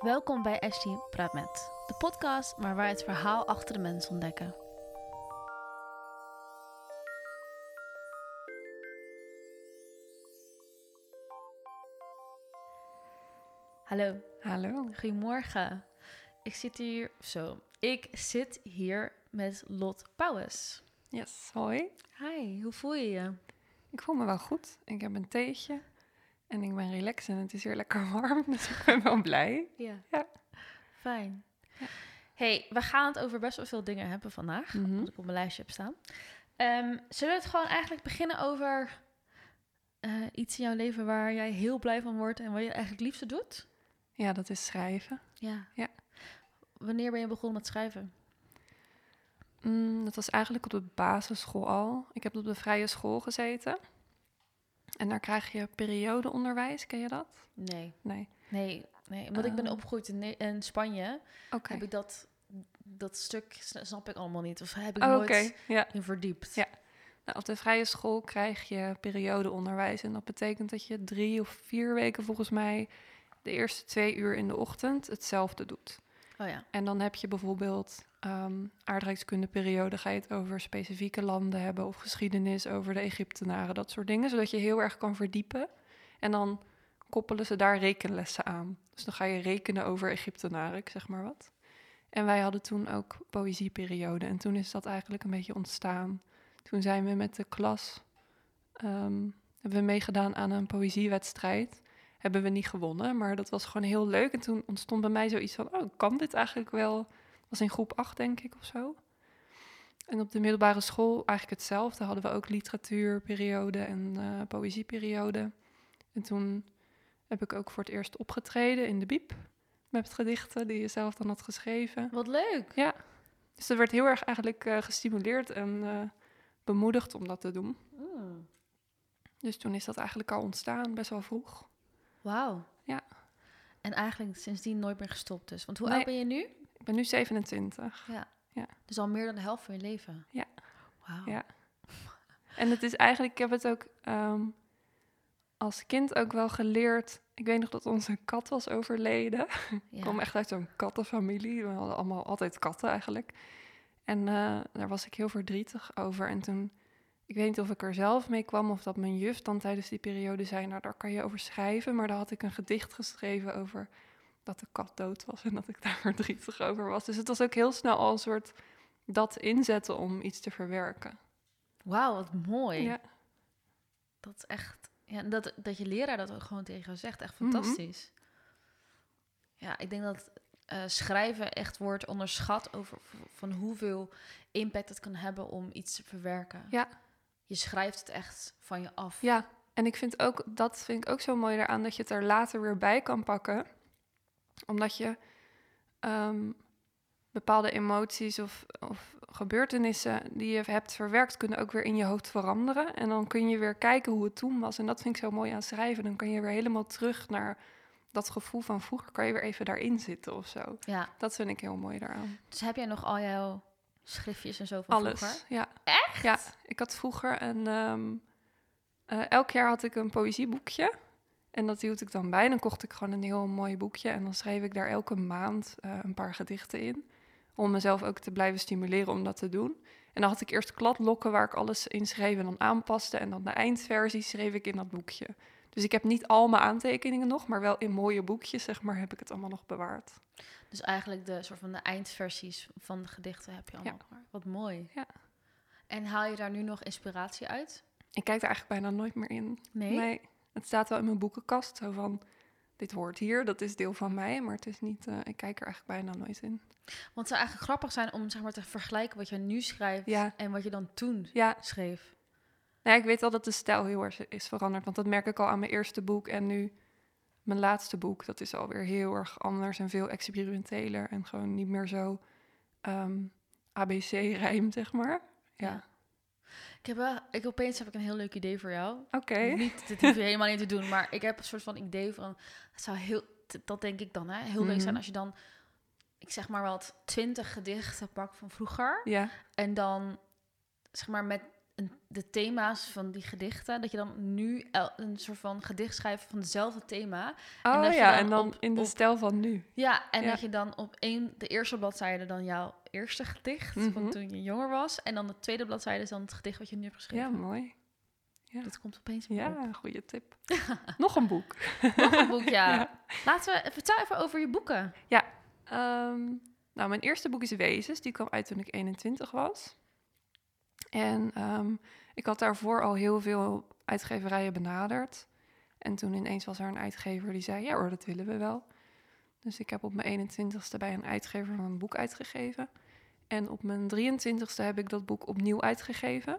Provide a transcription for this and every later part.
Welkom bij Ashley Praat Met, de podcast waar wij het verhaal achter de mens ontdekken. Hallo, Hallo. goedemorgen. Ik zit hier, zo, ik zit hier met Lot Pauwes. Yes, hoi. Hi, hoe voel je je? Ik voel me wel goed. Ik heb een theetje en ik ben relaxed en het is hier lekker warm, dus ik ben wel blij. Ja. Ja. Fijn. Ja. hey, we gaan het over best wel veel dingen hebben vandaag, wat ik op mijn lijstje heb staan. Ehm, zullen we het gewoon eigenlijk beginnen over eh, iets in jouw leven waar jij heel blij van wordt en wat je eigenlijk het liefste doet? Ja, dat is schrijven. Ja. Ja. Wanneer ben je begonnen met schrijven? Mm, dat was eigenlijk op de basisschool al. Ik heb op de vrije school gezeten. En daar krijg je periodeonderwijs, ken je dat? Nee. Nee. Nee, nee. omdat ik ben Oh. opgegroeid in, Spanje, Oké. heb ik dat, dat stuk, sna- snap ik allemaal niet. Of heb ik Oh, nooit Oké, ja. in verdiept. Ja. Nou, op de vrije school krijg je periodeonderwijs. En dat betekent dat je drie of vier weken volgens mij de eerste twee uur in de ochtend hetzelfde doet. Oh ja. En dan heb je bijvoorbeeld ehm aardrijkskundeperiode, ga je het over specifieke landen hebben of geschiedenis over de Egyptenaren, dat soort dingen, zodat je heel erg kan verdiepen. En dan koppelen ze daar rekenlessen aan. Dus dan ga je rekenen over Egyptenaren, zeg maar wat. En wij hadden toen ook poëzieperiode en toen is dat eigenlijk een beetje ontstaan. Toen zijn we met de klas, ehm, hebben we meegedaan aan een poëziewedstrijd hebben we niet gewonnen. Maar dat was gewoon heel leuk. En toen ontstond bij mij zoiets van, oh, kan dit eigenlijk wel? Was in groep 8, denk ik, of zo. En op de middelbare school eigenlijk hetzelfde. Hadden we ook literatuurperiode en eh, poëzieperiode. En toen heb ik ook voor het eerst opgetreden in de Biep. Met gedichten die je zelf dan had geschreven. Wat leuk. Ja, dus er werd heel erg eigenlijk eh, gestimuleerd en eh, bemoedigd om dat te doen. Mm. Dus toen is dat eigenlijk al ontstaan, best wel vroeg. Wauw. Ja. En eigenlijk sindsdien nooit meer gestopt dus. Want hoe Nee. oud ben je nu? Ik ben nu 27. Ja. Ja. Dus al meer dan de helft van je leven. Ja. Wauw. Ja. En het is eigenlijk, ik heb het ook ehm, als kind ook wel geleerd. Ik weet nog dat onze kat was overleden. Ik kom echt uit zo'n kattenfamilie. We hadden allemaal altijd katten eigenlijk. En eh, daar was ik heel verdrietig over. En toen, ik weet niet of ik er zelf mee kwam of dat mijn juf dan tijdens die periode zei, nou daar kan je over schrijven. Maar daar had ik een gedicht geschreven over dat de kat dood was en dat ik daar verdrietig over was. Dus het was ook heel snel al een soort dat inzetten om iets te verwerken. Wauw, wat mooi. Ja. Dat is echt... Ja, en dat, dat je leraar dat ook gewoon tegen jou zegt. Echt Mhm. fantastisch. Ja, ik denk dat eh, schrijven echt wordt onderschat over van hoeveel impact het kan hebben om iets te verwerken. Ja. Je schrijft het echt van je af. Ja, en ik vind ook, dat vind ik ook zo mooi daaraan, dat je het er later weer bij kan pakken. Omdat je ehm, bepaalde emoties of, of gebeurtenissen die je hebt verwerkt, kunnen ook weer in je hoofd veranderen. En dan kun je weer kijken hoe het toen was. En dat vind ik zo mooi aan schrijven. Dan kan je weer helemaal terug naar dat gevoel van vroeger. Kan je weer even daarin zitten of zo. Ja. Dat vind ik heel mooi daaraan. Dus heb jij nog al jouw schriftjes en zo van Alles. vroeger? Ja. Echt? Ja, ik had vroeger een. ehm, eh, elk jaar had ik een poëzieboekje. En dat hield ik dan bij. Dan kocht ik gewoon een heel mooi boekje. En dan schreef ik daar elke maand eh, een paar gedichten in. Om mezelf ook te blijven stimuleren om dat te doen. En dan had ik eerst kladlokken waar ik alles in schreef en dan aanpaste. En dan de eindversie schreef ik in dat boekje. Dus ik heb niet al mijn aantekeningen nog, maar wel in mooie boekjes, zeg maar, heb ik het allemaal nog bewaard. Dus eigenlijk de soort van de eindversies van de gedichten heb je allemaal. nog maar. Wat mooi. Ja. En haal je daar nu nog inspiratie uit? Ik kijk er eigenlijk bijna nooit meer in. Nee? Het staat wel in mijn boekenkast, zo van, dit hoort hier, dat is deel van mij, maar het is niet, eh, ik kijk er eigenlijk bijna nooit in. Want het zou eigenlijk grappig zijn om zeg maar, te vergelijken wat je nu schrijft Ja. en wat je dan toen Ja, schreef. nou, ja, ik weet wel dat de stijl heel erg is veranderd, want dat merk ik al aan mijn eerste boek en nu mijn laatste boek. Dat is alweer heel erg anders en veel experimenteler en gewoon niet meer zo ehm, ABC-rijm, zeg maar. Ja, Ik heb wel, ik, opeens heb ik een heel leuk idee voor jou. oké. Niet, dit hoef je helemaal niet te doen, maar ik heb een soort van idee van, het zou heel, dat denk ik dan, hè, heel leuk zijn Mhm. als je dan, ik zeg maar wat, twintig gedichten pakt van vroeger. Ja, En dan, zeg maar, met een- de thema's van die gedichten, dat je dan nu el- een soort van gedicht schrijft van hetzelfde thema. Oh ja, en dan op- in de op- stijl van nu. Ja, en Ja. dat je dan op één, de eerste bladzijde dan jouw eerste gedicht Mhm. van toen je jonger was. En dan de tweede bladzijde is dan het gedicht wat je nu hebt Ja, geschreven. mooi. ja. Dat komt opeens. Ja, goede tip. Nog een boek. Nog een boek, ja. Ja. Laten we, vertel even over je boeken. Ehm, nou, mijn eerste boek is Wezens. Die kwam uit toen ik 21 was. En ehm, ik had daarvoor al heel veel uitgeverijen benaderd. En toen ineens was er een uitgever die zei, ja hoor, dat willen we wel. Dus ik heb op mijn 21ste bij een uitgever een boek uitgegeven. En op mijn 23ste heb ik dat boek opnieuw uitgegeven.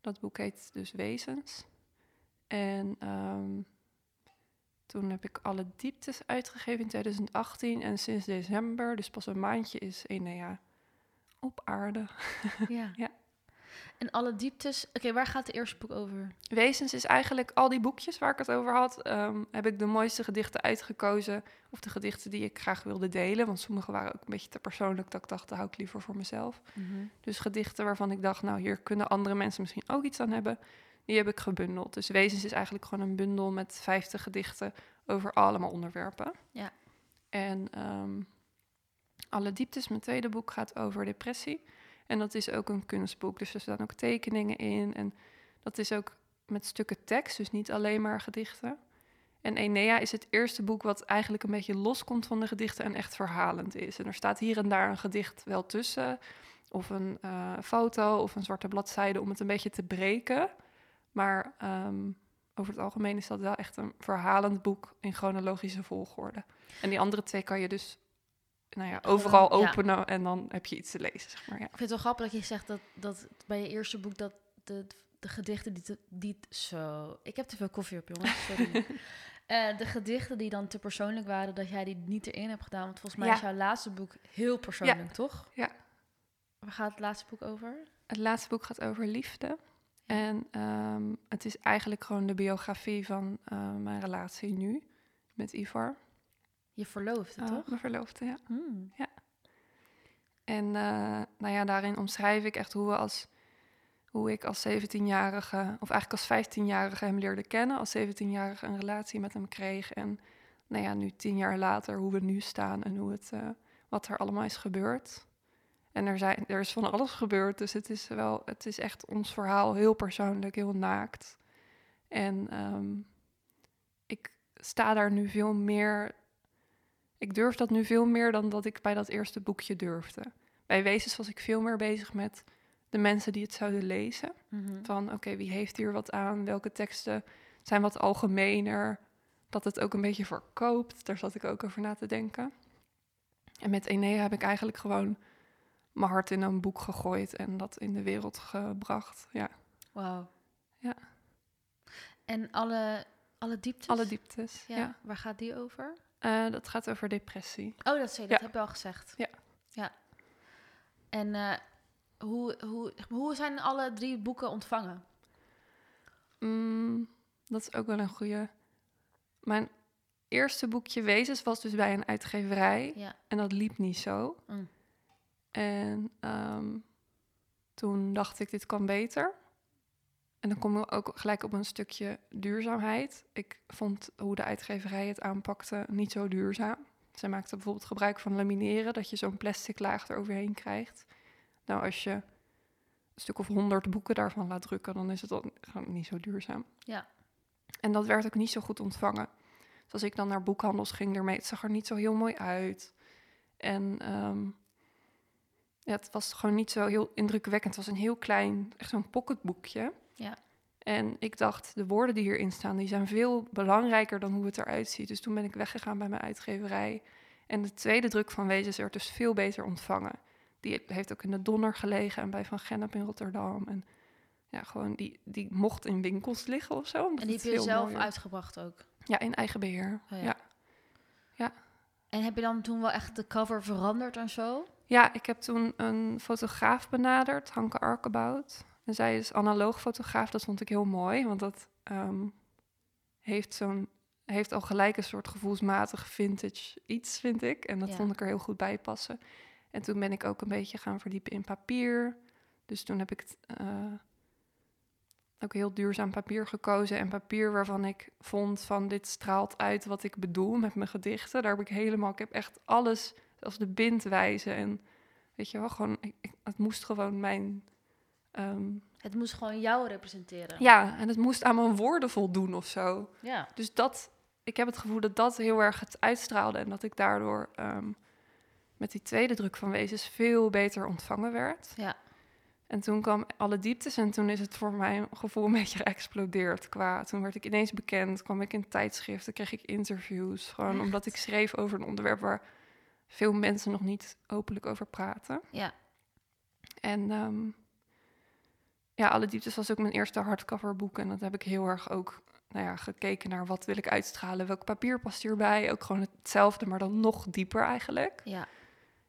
Dat boek heet dus Wezens. En ehm, toen heb ik alle dieptes uitgegeven in 2018. En sinds december, dus pas een maandje, is Enea op aarde. Ja. Ja. En alle dieptes. Oké, waar gaat het eerste boek over? Wezens is eigenlijk al die boekjes waar ik het over had. ehm, heb ik de mooiste gedichten uitgekozen. Of de gedichten die ik graag wilde delen. Want sommige waren ook een beetje te persoonlijk. Dat ik dacht, dat hou ik liever voor mezelf. Dus gedichten waarvan ik dacht, nou hier kunnen andere mensen misschien ook iets aan hebben. Die heb ik gebundeld. Dus Wezens is eigenlijk gewoon een bundel met 50 gedichten over allemaal onderwerpen. Ja. En ehm, Alle Dieptes, mijn tweede boek, gaat over depressie. En dat is ook een kunstboek. Dus er staan ook tekeningen in. En dat is ook met stukken tekst, dus niet alleen maar gedichten. En Enea is het eerste boek wat eigenlijk een beetje loskomt van de gedichten en echt verhalend is. En er staat hier en daar een gedicht wel tussen, of een eh, foto of een zwarte bladzijde om het een beetje te breken. Maar ehm, over het algemeen is dat wel echt een verhalend boek in chronologische volgorde. En die andere twee kan je dus nou ja, overal ja. openen en dan heb je iets te lezen, zeg maar. Ja. Ik vind het wel grappig dat je zegt dat, dat bij je eerste boek dat de, de gedichten die, te, die zo... Ik heb te veel koffie op, jongens. Sorry. Eh, de gedichten die dan te persoonlijk waren, dat jij die niet erin hebt gedaan. Want volgens mij Ja. is jouw laatste boek heel persoonlijk, toch? Ja. Waar gaat het laatste boek over? Het laatste boek gaat over liefde. En ehm, het is eigenlijk gewoon de biografie van eh, mijn relatie nu met Ivar. Je verloofde, Ah, toch? Mijn verloofde, ja. Hmm. En eh, nou ja, daarin omschrijf ik echt hoe, we als, hoe ik als 17-jarige, of eigenlijk als 15-jarige hem leerde kennen. Als 17-jarige een relatie met hem kreeg. En nou ja, nu tien jaar later hoe we nu staan en hoe het, eh, wat er allemaal is gebeurd. En er, zijn, er is van alles gebeurd, dus het is wel, het is echt ons verhaal heel persoonlijk, heel naakt. En ehm, ik sta daar nu veel meer, ik durf dat nu veel meer dan dat ik bij dat eerste boekje durfde. Bij Wezens was ik veel meer bezig met de mensen die het zouden lezen. Mhm. Van oké, wie heeft hier wat aan? Welke teksten zijn wat algemener? Dat het ook een beetje verkoopt. Daar zat ik ook over na te denken. En met Enea heb ik eigenlijk gewoon mijn hart in een boek gegooid en dat in de wereld gebracht. Ja, Wauw. Ja. En alle, alle dieptes? alle dieptes. Ja. Ja. Waar gaat die over? Eh, dat gaat over depressie. Oh, dat, zei, dat Ja. heb je al gezegd. Ja. ja. En eh, hoe, hoe, hoe zijn alle drie boeken ontvangen? Mm, dat is ook wel een goede. Mijn eerste boekje Wezens was dus bij een uitgeverij. Ja. En dat liep niet zo. Mm. En ehm, toen dacht ik, dit kan beter. En dan kom ik ook gelijk op een stukje duurzaamheid. Ik vond hoe de uitgeverij het aanpakte niet zo duurzaam. Zij maakte bijvoorbeeld gebruik van lamineren, dat je zo'n plastic laag eroverheen krijgt. Nou, als je een stuk of honderd boeken daarvan laat drukken, dan is het dan niet zo duurzaam. Ja. En dat werd ook niet zo goed ontvangen. Dus als ik dan naar boekhandels ging ermee, het zag er niet zo heel mooi uit. En ehm, ja, het was gewoon niet zo heel indrukwekkend. Het was een heel klein, echt zo'n pocketboekje. Ja. En ik dacht, de woorden die hierin staan, die zijn veel belangrijker dan hoe het eruit ziet. Dus toen ben ik weggegaan bij mijn uitgeverij. En de tweede druk van Wezens werd dus veel beter ontvangen. Die heeft ook in de Donner gelegen en bij Van Gennep in Rotterdam. En ja, gewoon die, die mocht in winkels liggen of zo. En die heb je zelf mooier- uitgebracht ook. Ja, in eigen beheer. Oh ja. ja. En heb je dan toen wel echt de cover veranderd en zo? Ja, ik heb toen een fotograaf benaderd, Hanke Arkebout. En zij is analoog fotograaf, dat vond ik heel mooi, want dat ehm, heeft, zo'n, heeft al gelijk een soort gevoelsmatig vintage iets, vind ik. En dat Ja. vond ik er heel goed bij passen. En toen ben ik ook een beetje gaan verdiepen in papier. Dus toen heb ik eh, ook heel duurzaam papier gekozen. En papier waarvan ik vond van dit straalt uit wat ik bedoel met mijn gedichten. Daar heb ik helemaal, ik heb echt alles, zelfs de bindwijze. En weet je wel, gewoon, ik- het moest gewoon mijn... ehm, Het moest gewoon jou representeren. ja, en het moest aan mijn woorden voldoen of zo. Ja. Dus dat, ik heb het gevoel dat dat heel erg het uitstraalde. En dat ik daardoor ehm, met die tweede druk van Wezens veel beter ontvangen werd. Ja. En toen kwam alle dieptes en toen is het voor mijn gevoel een beetje geëxplodeerd. Qua, toen werd ik ineens bekend, kwam ik in tijdschriften, kreeg ik interviews. Gewoon Echt? omdat ik schreef over een onderwerp waar veel mensen nog niet openlijk over praten. Ja. En ehm, ja, alle dieptes was ook mijn eerste hardcover boek. En dat heb ik heel erg ook nou ja, gekeken naar wat wil ik uitstralen, welk papier past hierbij. Ook gewoon hetzelfde, maar dan nog dieper eigenlijk. Ja.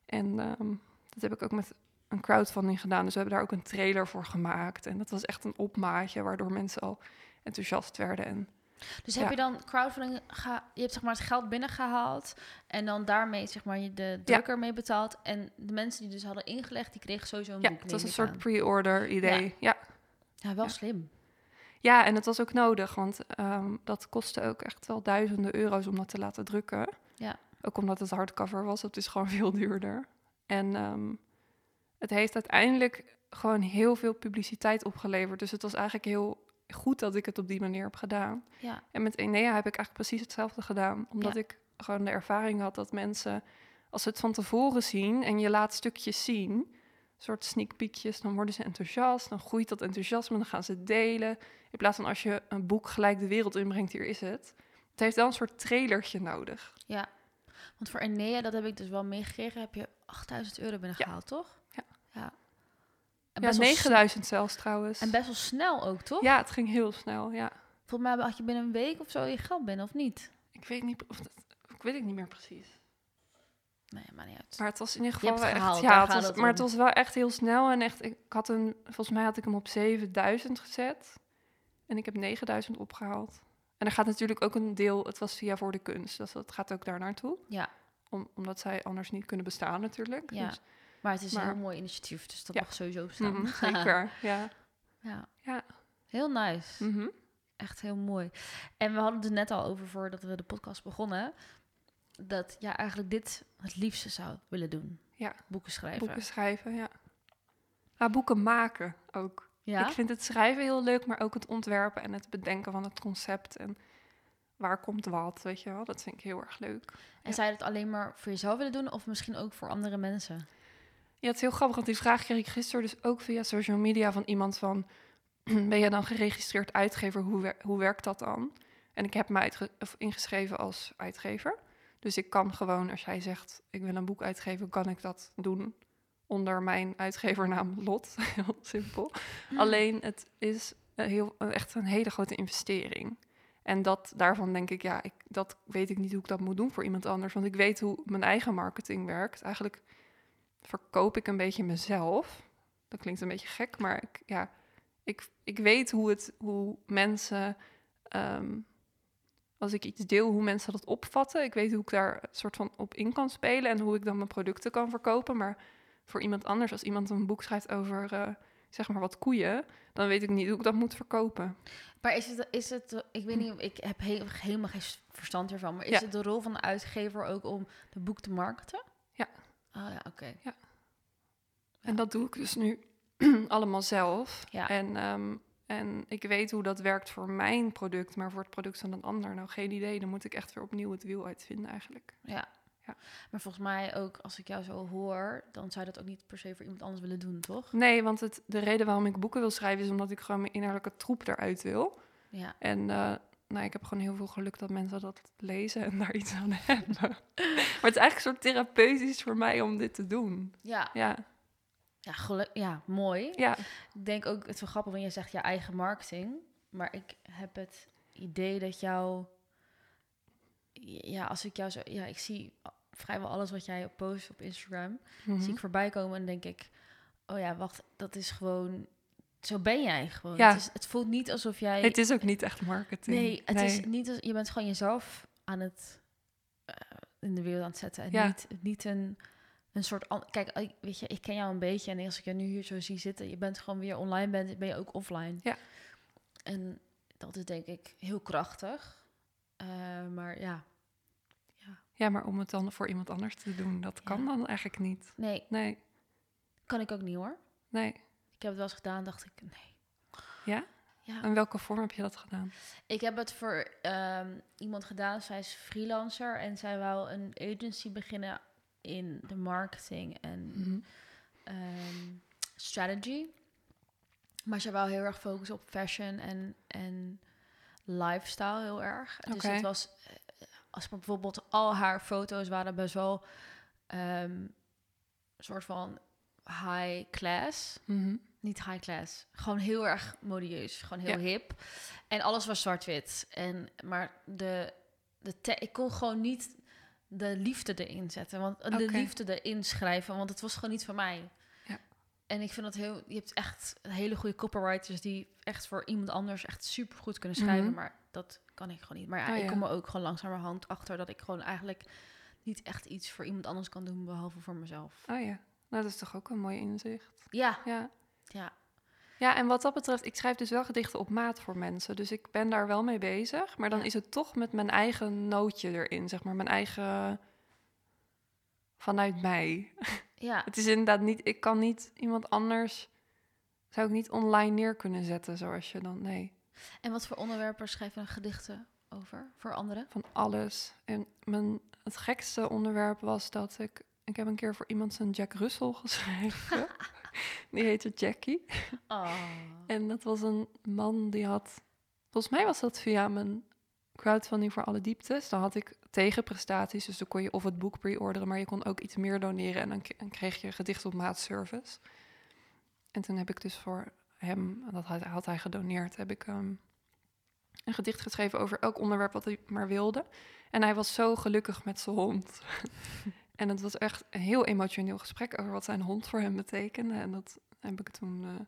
En ehm, dat heb ik ook met een crowdfunding gedaan. Dus we hebben daar ook een trailer voor gemaakt. En dat was echt een opmaatje, waardoor mensen al enthousiast werden. En Dus heb je dan crowdfunding, ga, je hebt zeg maar het geld binnengehaald en dan daarmee zeg maar je de drukker mee betaald. En de mensen die dus hadden ingelegd, die kregen sowieso een ja, boek. het was een soort pre-order idee. Ja. Ja, wel ja. slim. Ja, en het was ook nodig, want ehm, dat kostte ook echt wel duizenden euro's om dat te laten drukken. Ja. Ook omdat het hardcover was, dat is gewoon veel duurder. En ehm, het heeft uiteindelijk gewoon heel veel publiciteit opgeleverd. Dus het was eigenlijk heel goed dat ik het op die manier heb gedaan. Ja. En met Enea heb ik eigenlijk precies hetzelfde gedaan. Omdat Ja. ik gewoon de ervaring had dat mensen, als ze het van tevoren zien en je laat stukjes zien, soort sneak peekjes, dan worden ze enthousiast, dan groeit dat enthousiasme, dan gaan ze delen. In plaats van als je een boek gelijk de wereld inbrengt, hier is het. Het heeft wel een soort trailertje nodig. Ja. Want voor Enea, dat heb ik dus wel meegekregen, heb je 8000 euro binnengehaald, toch? Ja. ja. En Ja, best wel 9000 zelfs trouwens. En best wel snel ook, toch? Ja, het ging heel snel, ja. Volgens mij had je binnen een week of zo je geld binnen, of niet? Ik weet niet, of dat, ik weet het niet meer precies. Nee, maar niet uit. Maar het was in ieder geval wel echt, ja, het was, het maar het was wel echt heel snel en echt, ik had een, volgens mij had ik hem op 7000 gezet en ik heb 9000 opgehaald. En er gaat natuurlijk ook een deel, het was via voor de kunst, dus dat gaat ook daar naartoe. Ja. Om, omdat zij anders niet kunnen bestaan natuurlijk. Ja. Dus, Maar het is een heel mooi initiatief, dus dat Ja. mag sowieso staan. mhm, zeker, ja. ja. Ja. Heel nice. mhm. Echt heel mooi. En we hadden het er net al over voordat we de podcast begonnen. Dat ja, eigenlijk dit het liefste zou willen doen. Ja. Boeken schrijven. Boeken schrijven, ja. Ja, boeken maken ook. Ja. Ik vind het schrijven heel leuk, maar ook het ontwerpen en het bedenken van het concept en waar komt wat, weet je wel. Dat vind ik heel erg leuk. En ja. zou je het alleen maar voor jezelf willen doen of misschien ook voor andere mensen? Ja, het is heel grappig, want die vraag kreeg ik gisteren dus ook via social media van iemand van... ben je dan geregistreerd uitgever? Hoe, wer- hoe werkt dat dan? En ik heb me of ingeschreven als uitgever. Dus ik kan gewoon, als jij zegt, ik wil een boek uitgeven, kan ik dat doen onder mijn uitgevernaam Lot. heel simpel. Alleen het is een heel, een- echt een hele grote investering. En dat, daarvan denk ik, ja, ik, dat weet ik niet hoe ik dat moet doen voor iemand anders. Want ik weet hoe mijn eigen marketing werkt. Eigenlijk verkoop ik een beetje mezelf. Dat klinkt een beetje gek, maar ik, ja, ik, ik weet hoe, het, hoe mensen, ehm, als ik iets deel, hoe mensen dat opvatten. Ik weet hoe ik daar een soort van op in kan spelen en hoe ik dan mijn producten kan verkopen. Maar voor iemand anders, als iemand een boek schrijft over, eh, zeg maar wat koeien, dan weet ik niet hoe ik dat moet verkopen. Maar is het, is het ik weet niet, ik heb he- helemaal geen verstand ervan, maar is Ja. het de rol van de uitgever ook om de boek te marketen? Ja. Oh ja, oké. En dat doe ik dus nu allemaal zelf. Ja. En, ehm, en ik weet hoe dat werkt voor mijn product, maar voor het product van een ander, nou geen idee. Dan moet ik echt weer opnieuw het wiel uitvinden eigenlijk. Ja. Ja. Maar volgens mij ook, als ik jou zo hoor, dan zou je dat ook niet per se voor iemand anders willen doen, toch? Nee, want het, de reden waarom ik boeken wil schrijven is omdat ik gewoon mijn innerlijke troep eruit wil. Ja. En uh, nou, ik heb gewoon heel veel geluk dat mensen dat lezen en daar iets aan hebben. maar het is eigenlijk een soort therapeutisch voor mij om dit te doen. Ja. Ja, Ja, ja, mooi. ja. Ik denk ook, het is wel grappig, want je zegt je eigen marketing. Maar ik heb het idee dat jou... Ja, als ik jou zo... Ja, ik zie vrijwel alles wat jij post op Instagram. Mhm. Zie ik voorbij komen en denk ik... Oh ja, wacht, dat is gewoon... Zo ben jij gewoon. Ja. Het, is, het voelt niet alsof jij... Het is ook niet echt marketing. nee, het is niet... als- Je bent gewoon jezelf aan het... eh, in de wereld aan het zetten. En Ja. niet, niet een... Een soort, kijk, weet je, ik ken jou een beetje en als ik je nu hier zo zie zitten, je bent gewoon weer online bent, ben je ook offline. Ja. En dat is denk ik heel krachtig. Eh, maar ja, Ja, maar om het dan voor iemand anders te doen, dat kan Ja. dan eigenlijk niet. nee, Nee, kan ik ook niet hoor. nee. Ik heb het wel eens gedaan, dacht ik, nee. Ja? Ja, In welke vorm heb je dat gedaan? ik heb het voor ehm, iemand gedaan. Zij is freelancer en zij wou een agency beginnen in de marketing en Mhm. ehm, strategy. Maar ze wou heel erg focussen op fashion en, en lifestyle heel erg. Dus het was, eh, als bijvoorbeeld al haar foto's waren best wel een soort van high class. Mhm. Niet high class, gewoon heel erg modieus, gewoon heel Ja. hip. En alles was zwart-wit. En, maar de, de ik kon gewoon niet de liefde erin zetten. Want de liefde erin schrijven, want het was gewoon niet van mij. Ja. En ik vind dat heel... Je hebt echt hele goede copywriters die echt voor iemand anders echt super goed kunnen schrijven. Mhm. Maar dat kan ik gewoon niet. Maar ja, Oh, ik kom er ook gewoon langzamerhand achter dat ik gewoon eigenlijk niet echt iets voor iemand anders kan doen, behalve voor mezelf. Oh ja, nou dat is toch ook een mooi inzicht. Ja, Ja. ja. Ja, en wat dat betreft, ik schrijf dus wel gedichten op maat voor mensen. Dus ik ben daar wel mee bezig. Maar dan Ja. is het toch met mijn eigen nootje erin, zeg maar. Mijn eigen... Vanuit mij. Ja, Het is inderdaad niet... Ik kan niet iemand anders... Zou ik niet online neer kunnen zetten, zoals je dan... Nee, En wat voor onderwerpen schrijf je dan gedichten over voor anderen? van alles. En mijn, het gekste onderwerp was dat ik... Ik heb een keer voor iemand zijn Jack Russell geschreven. Die heette Jackie. Oh. En dat was een man die had... Volgens mij was dat via mijn crowdfunding voor alle dieptes. Dan had ik tegenprestaties, dus dan kon je of het boek pre-orderen... maar je kon ook iets meer doneren en dan kreeg je gedicht op maat service. En toen heb ik dus voor hem, en dat had, had hij gedoneerd... heb ik ehm, een gedicht geschreven over elk onderwerp wat hij maar wilde. En hij was zo gelukkig met zijn hond. en het was echt een heel emotioneel gesprek over wat zijn hond voor hem betekende. En dat heb ik toen... eh,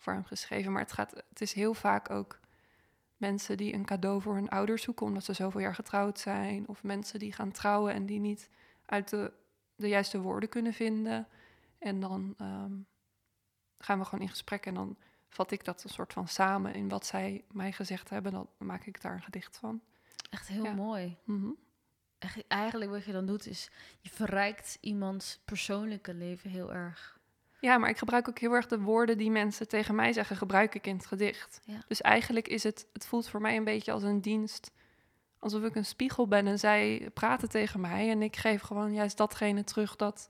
voor hem geschreven. Maar het, gaat, het is heel vaak ook mensen die een cadeau voor hun ouders zoeken omdat ze zoveel jaar getrouwd zijn. Of mensen die gaan trouwen en die niet uit de, de juiste woorden kunnen vinden. En dan ehm, gaan we gewoon in gesprek en dan vat ik dat een soort van samen in wat zij mij gezegd hebben. Dan maak ik daar een gedicht van. Echt heel Ja. mooi. Echt, eigenlijk wat je dan doet is, je verrijkt iemands persoonlijke leven heel erg. Ja, maar ik gebruik ook heel erg de woorden die mensen tegen mij zeggen, gebruik ik in het gedicht. Ja. Dus eigenlijk is het, het voelt voor mij een beetje als een dienst. Alsof ik een spiegel ben en zij praten tegen mij. En ik geef gewoon juist datgene terug dat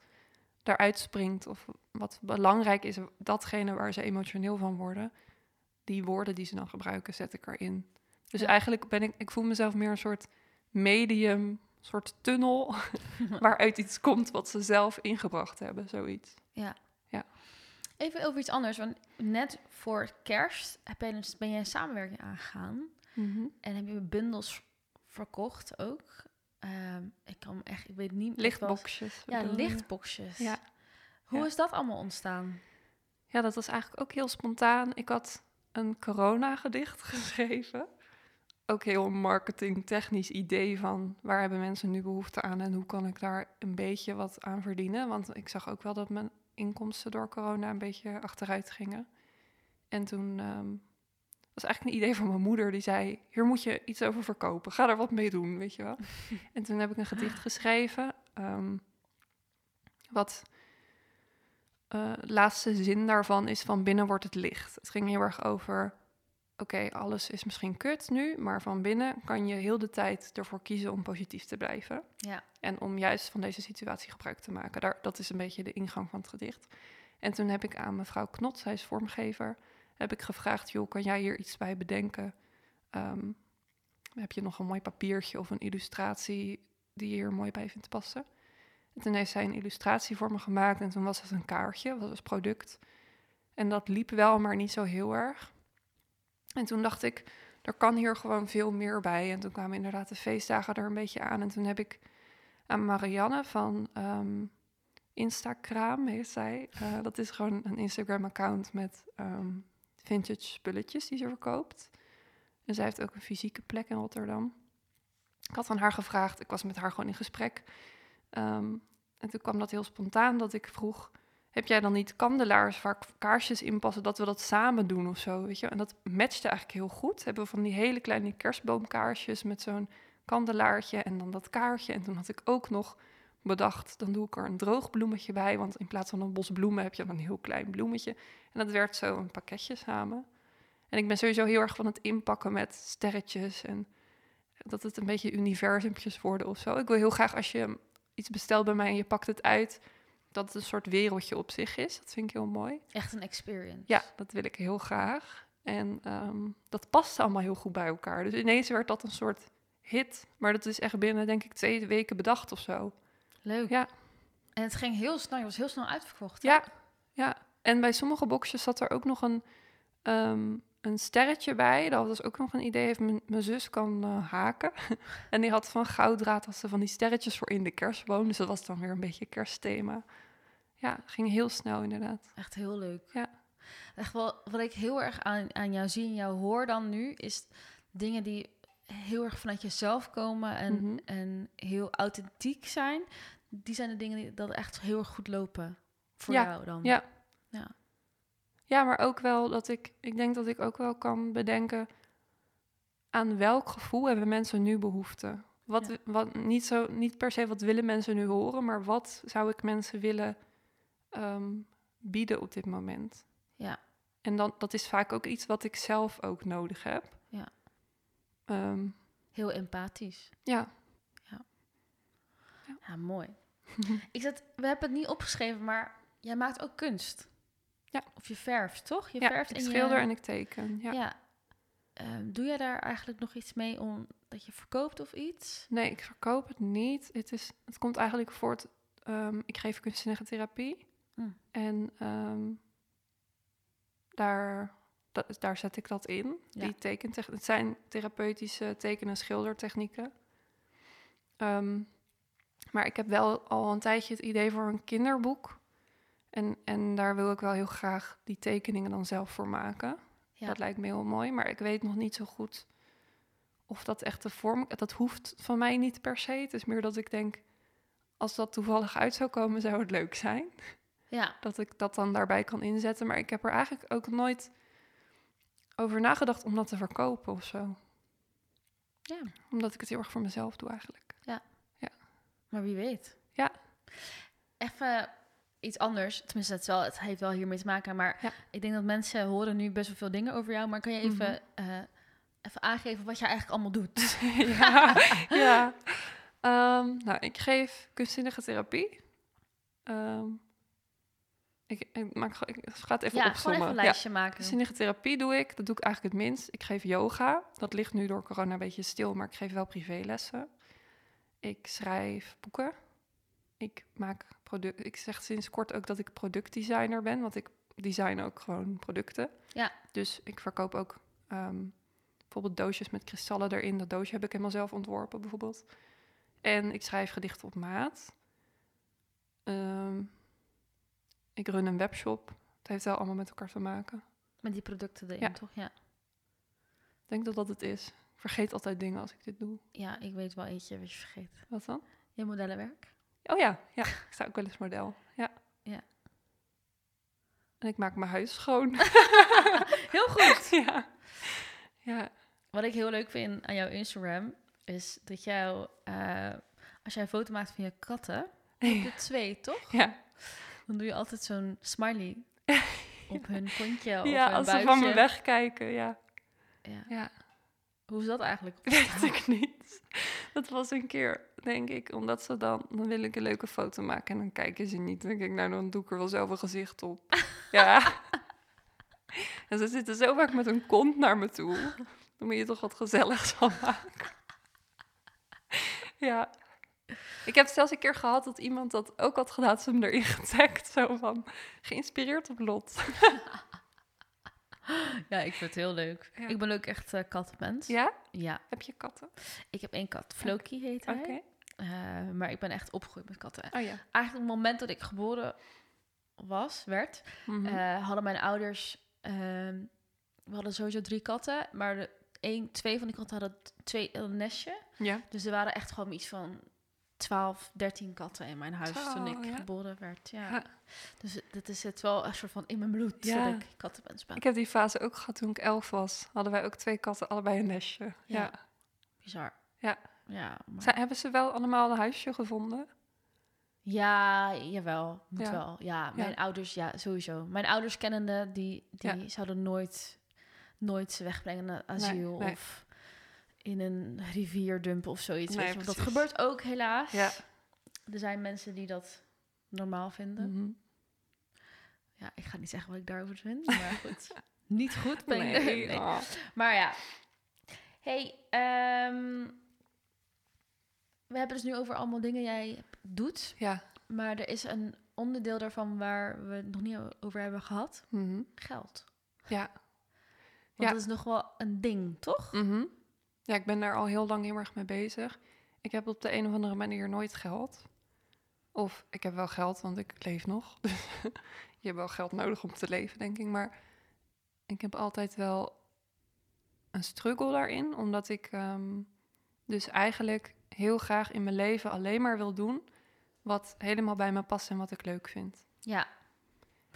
daaruit springt. Of wat belangrijk is, datgene waar ze emotioneel van worden. Die woorden die ze dan gebruiken, zet ik erin. Dus Ja. eigenlijk ben ik, ik voel mezelf meer een soort medium, soort tunnel, waaruit iets komt wat ze zelf ingebracht hebben, zoiets. Even over iets anders, want net voor kerst heb jij dus, ben jij een samenwerking aangegaan en heb je bundels verkocht ook. Ehm, ik kan echt, ik weet niet. Lichtboxjes. Ja, lichtboxjes. Ja. Hoe Ja. is dat allemaal ontstaan? Ja, dat was eigenlijk ook heel spontaan. Ik had een corona-gedicht geschreven. Ook heel marketingtechnisch idee van waar hebben mensen nu behoefte aan en hoe kan ik daar een beetje wat aan verdienen. Want ik zag ook wel dat mijn inkomsten door corona een beetje achteruit gingen. En toen ehm, was eigenlijk een idee van mijn moeder die zei: Hier moet je iets over verkopen, ga er wat mee doen, weet je wel. en toen heb ik een gedicht geschreven. ehm, wat eh, laatste zin daarvan is van binnen wordt het licht. Het ging heel erg over, oké, alles is misschien kut nu, maar van binnen kan je heel de tijd ervoor kiezen om positief te blijven. Ja. En om juist van deze situatie gebruik te maken. Daar, dat is een beetje de ingang van het gedicht. En toen heb ik aan mevrouw Knot, zij is vormgever, heb ik gevraagd, joh, kan jij hier iets bij bedenken? Ehm, heb je nog een mooi papiertje of een illustratie die je hier mooi bij vindt passen? En toen heeft zij een illustratie voor me gemaakt en toen was het een kaartje, dat was het product. En dat liep wel, maar niet zo heel erg. En toen dacht ik, er kan hier gewoon veel meer bij. En toen kwamen inderdaad de feestdagen er een beetje aan. En toen heb ik aan Marianne van ehm Instagram, heet zij. eh, dat is gewoon een Instagram-account met ehm, vintage spulletjes die ze verkoopt. En zij heeft ook een fysieke plek in Rotterdam. Ik had aan haar gevraagd, ik was met haar gewoon in gesprek. Ehm, en toen kwam dat heel spontaan dat ik vroeg... heb jij dan niet kandelaars waar kaarsjes in passen, dat we dat samen doen of zo, weet je? En dat matchte eigenlijk heel goed. Hebben we van die hele kleine kerstboomkaarsjes met zo'n kandelaartje en dan dat kaartje. En toen had ik ook nog bedacht, dan doe ik er een droog bloemetje bij, want in plaats van een bos bloemen heb je dan een heel klein bloemetje. En dat werd zo een pakketje samen. En ik ben sowieso heel erg van het inpakken met sterretjes en dat het een beetje universumpjes worden of zo. Ik wil heel graag als je iets bestelt bij mij en je pakt het uit, dat het een soort wereldje op zich is. Dat vind ik heel mooi. Echt een experience. Ja, dat wil ik heel graag. En ehm, dat past allemaal heel goed bij elkaar. Dus ineens werd dat een soort hit. Maar dat is echt binnen, denk ik, twee weken bedacht of zo. Leuk. Ja. En het ging heel snel. Je was heel snel uitverkocht. hè? Ja, ja. En bij sommige boxjes zat er ook nog een, ehm, een sterretje bij. Dat was ook nog een idee. Heeft mijn zus kan eh, haken. en die had van gouddraad had ze van die sterretjes voor in de kerstboom. Dus dat was dan weer een beetje kerstthema. Ja, ging heel snel inderdaad. Echt heel leuk. Ja. Echt wel, wat ik heel erg aan, aan jou zie en jou hoor dan nu, is dingen die heel erg vanuit jezelf komen en, Mhm. en heel authentiek zijn. Die zijn de dingen die dat echt heel erg goed lopen voor Ja, jou dan. ja. Ja. Ja, maar ook wel dat ik, ik denk dat ik ook wel kan bedenken aan welk gevoel hebben mensen nu behoefte. Wat, Ja. wat niet, zo, niet per se wat willen mensen nu horen, maar wat zou ik mensen willen ehm, bieden op dit moment. Ja. En dan, dat is vaak ook iets wat ik zelf ook nodig heb. Ja. Ehm, Heel empathisch. ja. Ja, mooi. ik zat, we hebben het niet opgeschreven, maar jij maakt ook kunst. Ja. Of je verft, toch? Je ja, verft ik en schilder je... en ik teken. Ja. Ja. Ehm, doe jij daar eigenlijk nog iets mee om dat je verkoopt of iets? Nee, ik verkoop het niet. Het, is, het komt eigenlijk voort. ik geef kunstzinnige therapie. Mm. En ehm, daar, daar zet ik dat in. Ja. Die het zijn therapeutische teken- en schildertechnieken. Ehm, maar ik heb wel al een tijdje het idee voor een kinderboek. En, en daar wil ik wel heel graag die tekeningen dan zelf voor maken. Ja. Dat lijkt me heel mooi, maar ik weet nog niet zo goed of dat echt de vorm... Dat hoeft van mij niet per se. Het is meer dat ik denk, als dat toevallig uit zou komen, zou het leuk zijn. Ja, Dat ik dat dan daarbij kan inzetten. Maar ik heb er eigenlijk ook nooit over nagedacht om dat te verkopen of zo. ja, Omdat ik het heel erg voor mezelf doe eigenlijk. maar wie weet. Ja. Even iets anders. Tenminste, het, wel, het heeft wel hiermee te maken. Maar Ja. ik denk dat mensen horen nu best wel veel dingen over jou. Maar kan je even, Mhm. eh, even aangeven wat jij eigenlijk allemaal doet? ja, ja. Ehm, nou, ik geef kunstzinnige therapie. Ehm, ik, ik, maak, ik ga het even ja, gewoon opzommen. even een Ja. lijstje maken. Kunstzinnige therapie doe ik. Dat doe ik eigenlijk het minst. Ik geef yoga. Dat ligt nu door corona een beetje stil, maar ik geef wel privélessen. Ik schrijf boeken. Ik maak product. Ik zeg sinds kort ook dat ik productdesigner ben, want ik design ook gewoon producten. Ja. Dus ik verkoop ook ehm, bijvoorbeeld doosjes met kristallen erin. Dat doosje heb ik helemaal zelf ontworpen, bijvoorbeeld. En ik schrijf gedichten op maat. Ehm, ik run een webshop. Het heeft wel allemaal met elkaar te maken. Met die producten erin, Ja. toch? Ja. Ik denk dat dat het is. Ik vergeet altijd dingen als ik dit doe. ja, ik weet wel eentje wat je vergeet. Wat dan? Je modellenwerk. Oh ja, ja. ik sta ook wel eens model. Ja. Ja. En ik maak mijn huis schoon. Heel goed. ja. Ja. Wat ik heel leuk vind aan jouw Instagram is dat jou, eh, als jij een foto maakt van je katten, de twee toch? Ja. Dan doe je altijd zo'n smiley op hun kontje of ja, hun als ze van me wegkijken, ja. Ja. Ja, Hoe is dat eigenlijk? weet ik niet. Dat was een keer, denk ik, omdat ze dan... Dan wil ik een leuke foto maken en dan kijken ze niet. Dan denk ik, nou, dan doe ik er wel zelf een gezicht op. ja. En ze zitten zo vaak met hun kont naar me toe. Dan moet je toch wat gezelligs van maken. ja. Ik heb zelfs een keer gehad dat iemand dat ook had gedaan. Ze hem erin getagd. Zo van, geïnspireerd op Lot. Ja, ik vind het heel leuk. Ja. Ik ben ook echt eh kattenmens. Ja? Ja, Heb je katten? ik heb één kat. Floki heet hij. Oké. Eh, maar ik ben echt opgegroeid met katten. Oh ja. Eigenlijk op het moment dat ik geboren was, werd, Mhm. eh, hadden mijn ouders... ehm, we hadden sowieso drie katten, maar de, één, twee van die katten hadden twee, een nestje. ja. Dus er waren echt gewoon iets van 12, 13 katten in mijn huis toen Zo, ik ja. geboren werd. Ja. Ja. Dus dit is het wel een soort van in mijn bloed Ja. dat ik kattenmens ben. Ik heb die fase ook gehad toen ik elf was. Hadden wij ook twee katten, allebei een nestje. Ja. Ja. Bizar. Ja. Ja, maar- Zij- hebben ze wel allemaal een huisje gevonden? ja, jawel. Moet Ja. wel. Ja, mijn ouders, ja, sowieso. Mijn ouders kennende, die, die zouden nooit, nooit ze wegbrengen naar asiel nee. of in een rivier dumpen of zoiets. Nee. Want dat gebeurt ook helaas. Ja. Er zijn mensen die dat normaal vinden. Mhm. Ja, ik ga niet zeggen wat ik daarover vind, maar goed. niet goed ben ik Nee. nee. oh. Maar ja. hey, ehm, we hebben dus nu over allemaal dingen jij doet. Ja. Maar er is een onderdeel daarvan waar we het nog niet over hebben gehad. Mhm. Geld. Ja. Want Ja. dat is nog wel een ding, toch? Mhm. Ja, ik ben daar al heel lang heel erg mee bezig. Ik heb op de een of andere manier nooit geld. Of ik heb wel geld, want ik leef nog. je hebt wel geld nodig om te leven, denk ik. Maar ik heb altijd wel een struggle daarin. Omdat ik ehm, dus eigenlijk heel graag in mijn leven alleen maar wil doen... wat helemaal bij me past en wat ik leuk vind. Ja.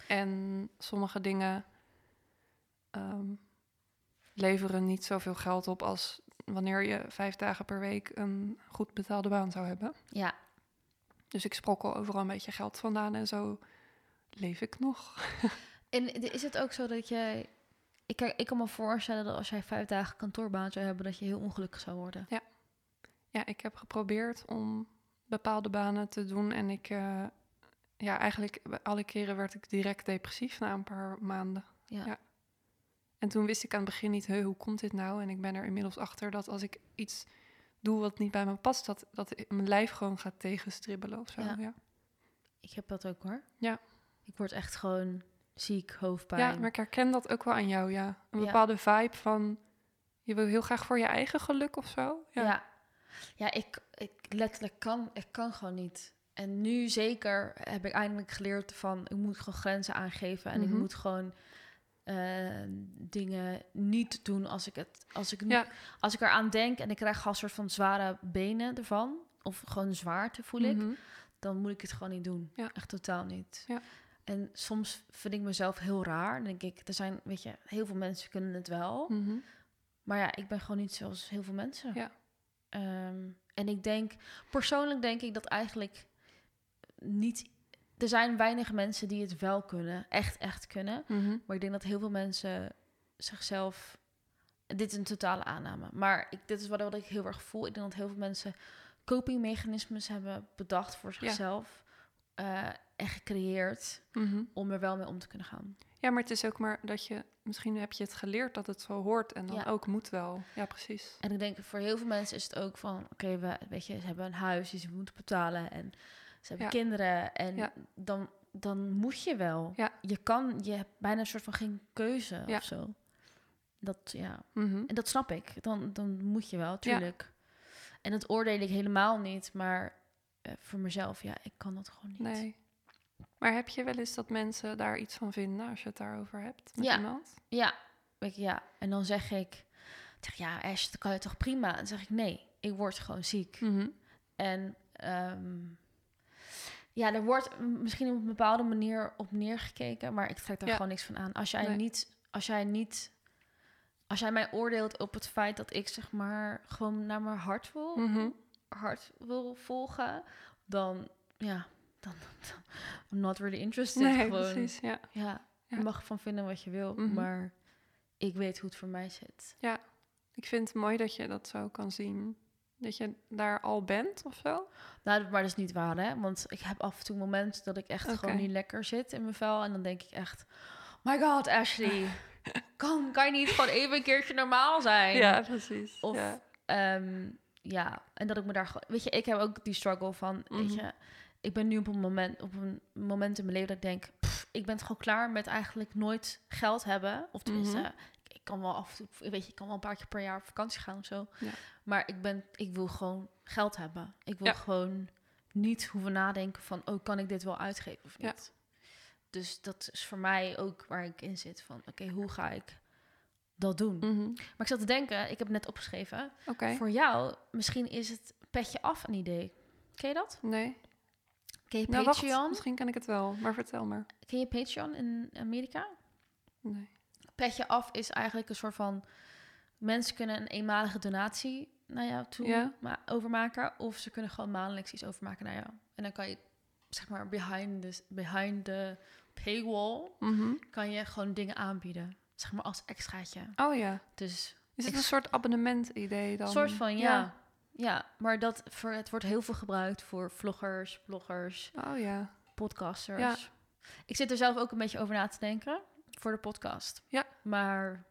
En sommige dingen ehm, leveren niet zoveel geld op als wanneer je vijf dagen per week een goed betaalde baan zou hebben. Ja. Dus ik sprokkel overal een beetje geld vandaan en zo leef ik nog. En is het ook zo dat jij... Ik, kan- ik kan me voorstellen dat als jij vijf dagen kantoorbaan zou hebben... dat je heel ongelukkig zou worden. Ja, ik heb geprobeerd om bepaalde banen te doen en ik, eh, ja, eigenlijk alle keren werd ik direct depressief na een paar maanden. Ja. Ja. En toen wist ik aan het begin niet, "Huh, hoe komt dit nou? En ik ben er inmiddels achter dat als ik iets doe wat niet bij me past, dat, dat mijn lijf gewoon gaat tegenstribbelen of zo. Ja. Ik heb dat ook hoor. Ja. Ik word echt gewoon ziek, hoofdpijn. ja, maar ik herken dat ook wel aan jou, ja. Een Ja. bepaalde vibe van, je wil heel graag voor je eigen geluk of zo. Ja, Ja. ja. ik, ik letterlijk kan, ik kan gewoon niet. En nu zeker heb ik eindelijk geleerd van, ik moet gewoon grenzen aangeven. En ik Mhm. moet gewoon eh, dingen niet doen als ik het, als ik, Ja. als ik eraan denk en ik krijg een soort van zware benen ervan. Of gewoon zwaarte voel ik. Mhm. dan moet ik het gewoon niet doen. Ja. Echt totaal niet. Ja. En soms vind ik mezelf heel raar. Dan denk ik, er zijn, weet je, heel veel mensen kunnen het wel. Mhm. Maar ja, ik ben gewoon niet zoals heel veel mensen. Ja. Ehm, en ik denk, persoonlijk denk ik dat eigenlijk niet... Er zijn weinig mensen die het wel kunnen, echt, echt kunnen. Mhm. Maar ik denk dat heel veel mensen zichzelf... Dit is een totale aanname. Maar ik, dit is wat, wat ik heel erg voel. Ik denk dat heel veel mensen copingmechanismes hebben bedacht voor zichzelf. eh, en gecreëerd Mhm. om er wel mee om te kunnen gaan. Ja, maar het is ook maar dat je... Misschien heb je het geleerd dat het zo hoort en dan Ja. ook moet wel. Ja, precies. En ik denk voor heel veel mensen is het ook van... Oké, we weet je, ze hebben een huis die ze moeten betalen. En ze hebben Ja. kinderen. En Ja. dan, dan moet je wel. Ja. Je kan, je hebt bijna een soort van geen keuze of zo. Dat, ja. Mhm. En dat snap ik. Dan, dan moet je wel, tuurlijk. En dat oordeel ik helemaal niet. Maar eh, voor mezelf, ja, ik kan dat gewoon niet. Nee. Maar heb je wel eens dat mensen daar iets van vinden als je het daarover hebt met Ja. iemand? Ja, je, ja. En dan zeg ik... Zeg, ja, Ash, dat kan je toch prima? En dan zeg ik, nee, ik word gewoon ziek. Mhm. En ehm, ja, er wordt misschien op een bepaalde manier op neergekeken, maar ik trek daar Ja. gewoon niks van aan. Als jij Nee. niet, als jij niet, als jij mij oordeelt op het feit dat ik zeg maar gewoon naar mijn hart wil, Mhm. hart wil volgen, dan ja, dan, dan I'm not really interested. Nee, gewoon. precies. Ja. Ja, Ja. je mag ervan vinden wat je wil, Mhm. maar ik weet hoe het voor mij zit. Ik vind het mooi dat je dat zo kan zien. Dat je daar al bent of zo. Nou, maar dat is niet waar, hè? Want ik heb af en toe momenten dat ik echt gewoon niet lekker zit in mijn vel. En dan denk ik echt, my god, Ashley, kan, kan je niet gewoon even een keertje normaal zijn? precies. Of, ja. Ehm, ja, en dat ik me daar gewoon... Weet je, ik heb ook die struggle van, weet Mhm. je... Ik ben nu op een moment, op een moment in mijn leven dat ik denk... pff, ik ben gewoon klaar met eigenlijk nooit geld hebben. Of tenminste, ik, ik kan wel af en toe... Weet je, ik kan wel een paar keer per jaar op vakantie gaan of zo. Ja. Maar ik, ben, ik wil gewoon geld hebben. Ik wil Ja. gewoon niet hoeven nadenken van... Oh, kan ik dit wel uitgeven of Ja. niet? Dus dat is voor mij ook waar ik in zit. Van, oké, hoe ga ik dat doen? Mhm. Maar ik zat te denken, ik heb net opgeschreven... Oké. Voor jou, misschien is het petje af een idee. Ken je dat? Nee. Ken je Nou, wacht. Patreon? Misschien ken ik het wel, maar vertel maar. Ken je Patreon in Amerika? Nee. Petje af is eigenlijk een soort van... Mensen kunnen een eenmalige donatie naar jou toe Ja. ma- overmaken. Of ze kunnen gewoon maandelijks iets overmaken naar jou. En dan kan je, zeg maar, behind the, behind the paywall... Mhm. kan je gewoon dingen aanbieden. Zeg maar als extraatje. Oh ja. Dus Is het een soort abonnement-idee dan? een soort van, ja. ja. maar dat voor, het wordt heel veel gebruikt voor vloggers, bloggers, Oh ja. podcasters. Ja. Ik zit er zelf ook een beetje over na te denken voor de podcast. Ja. Maar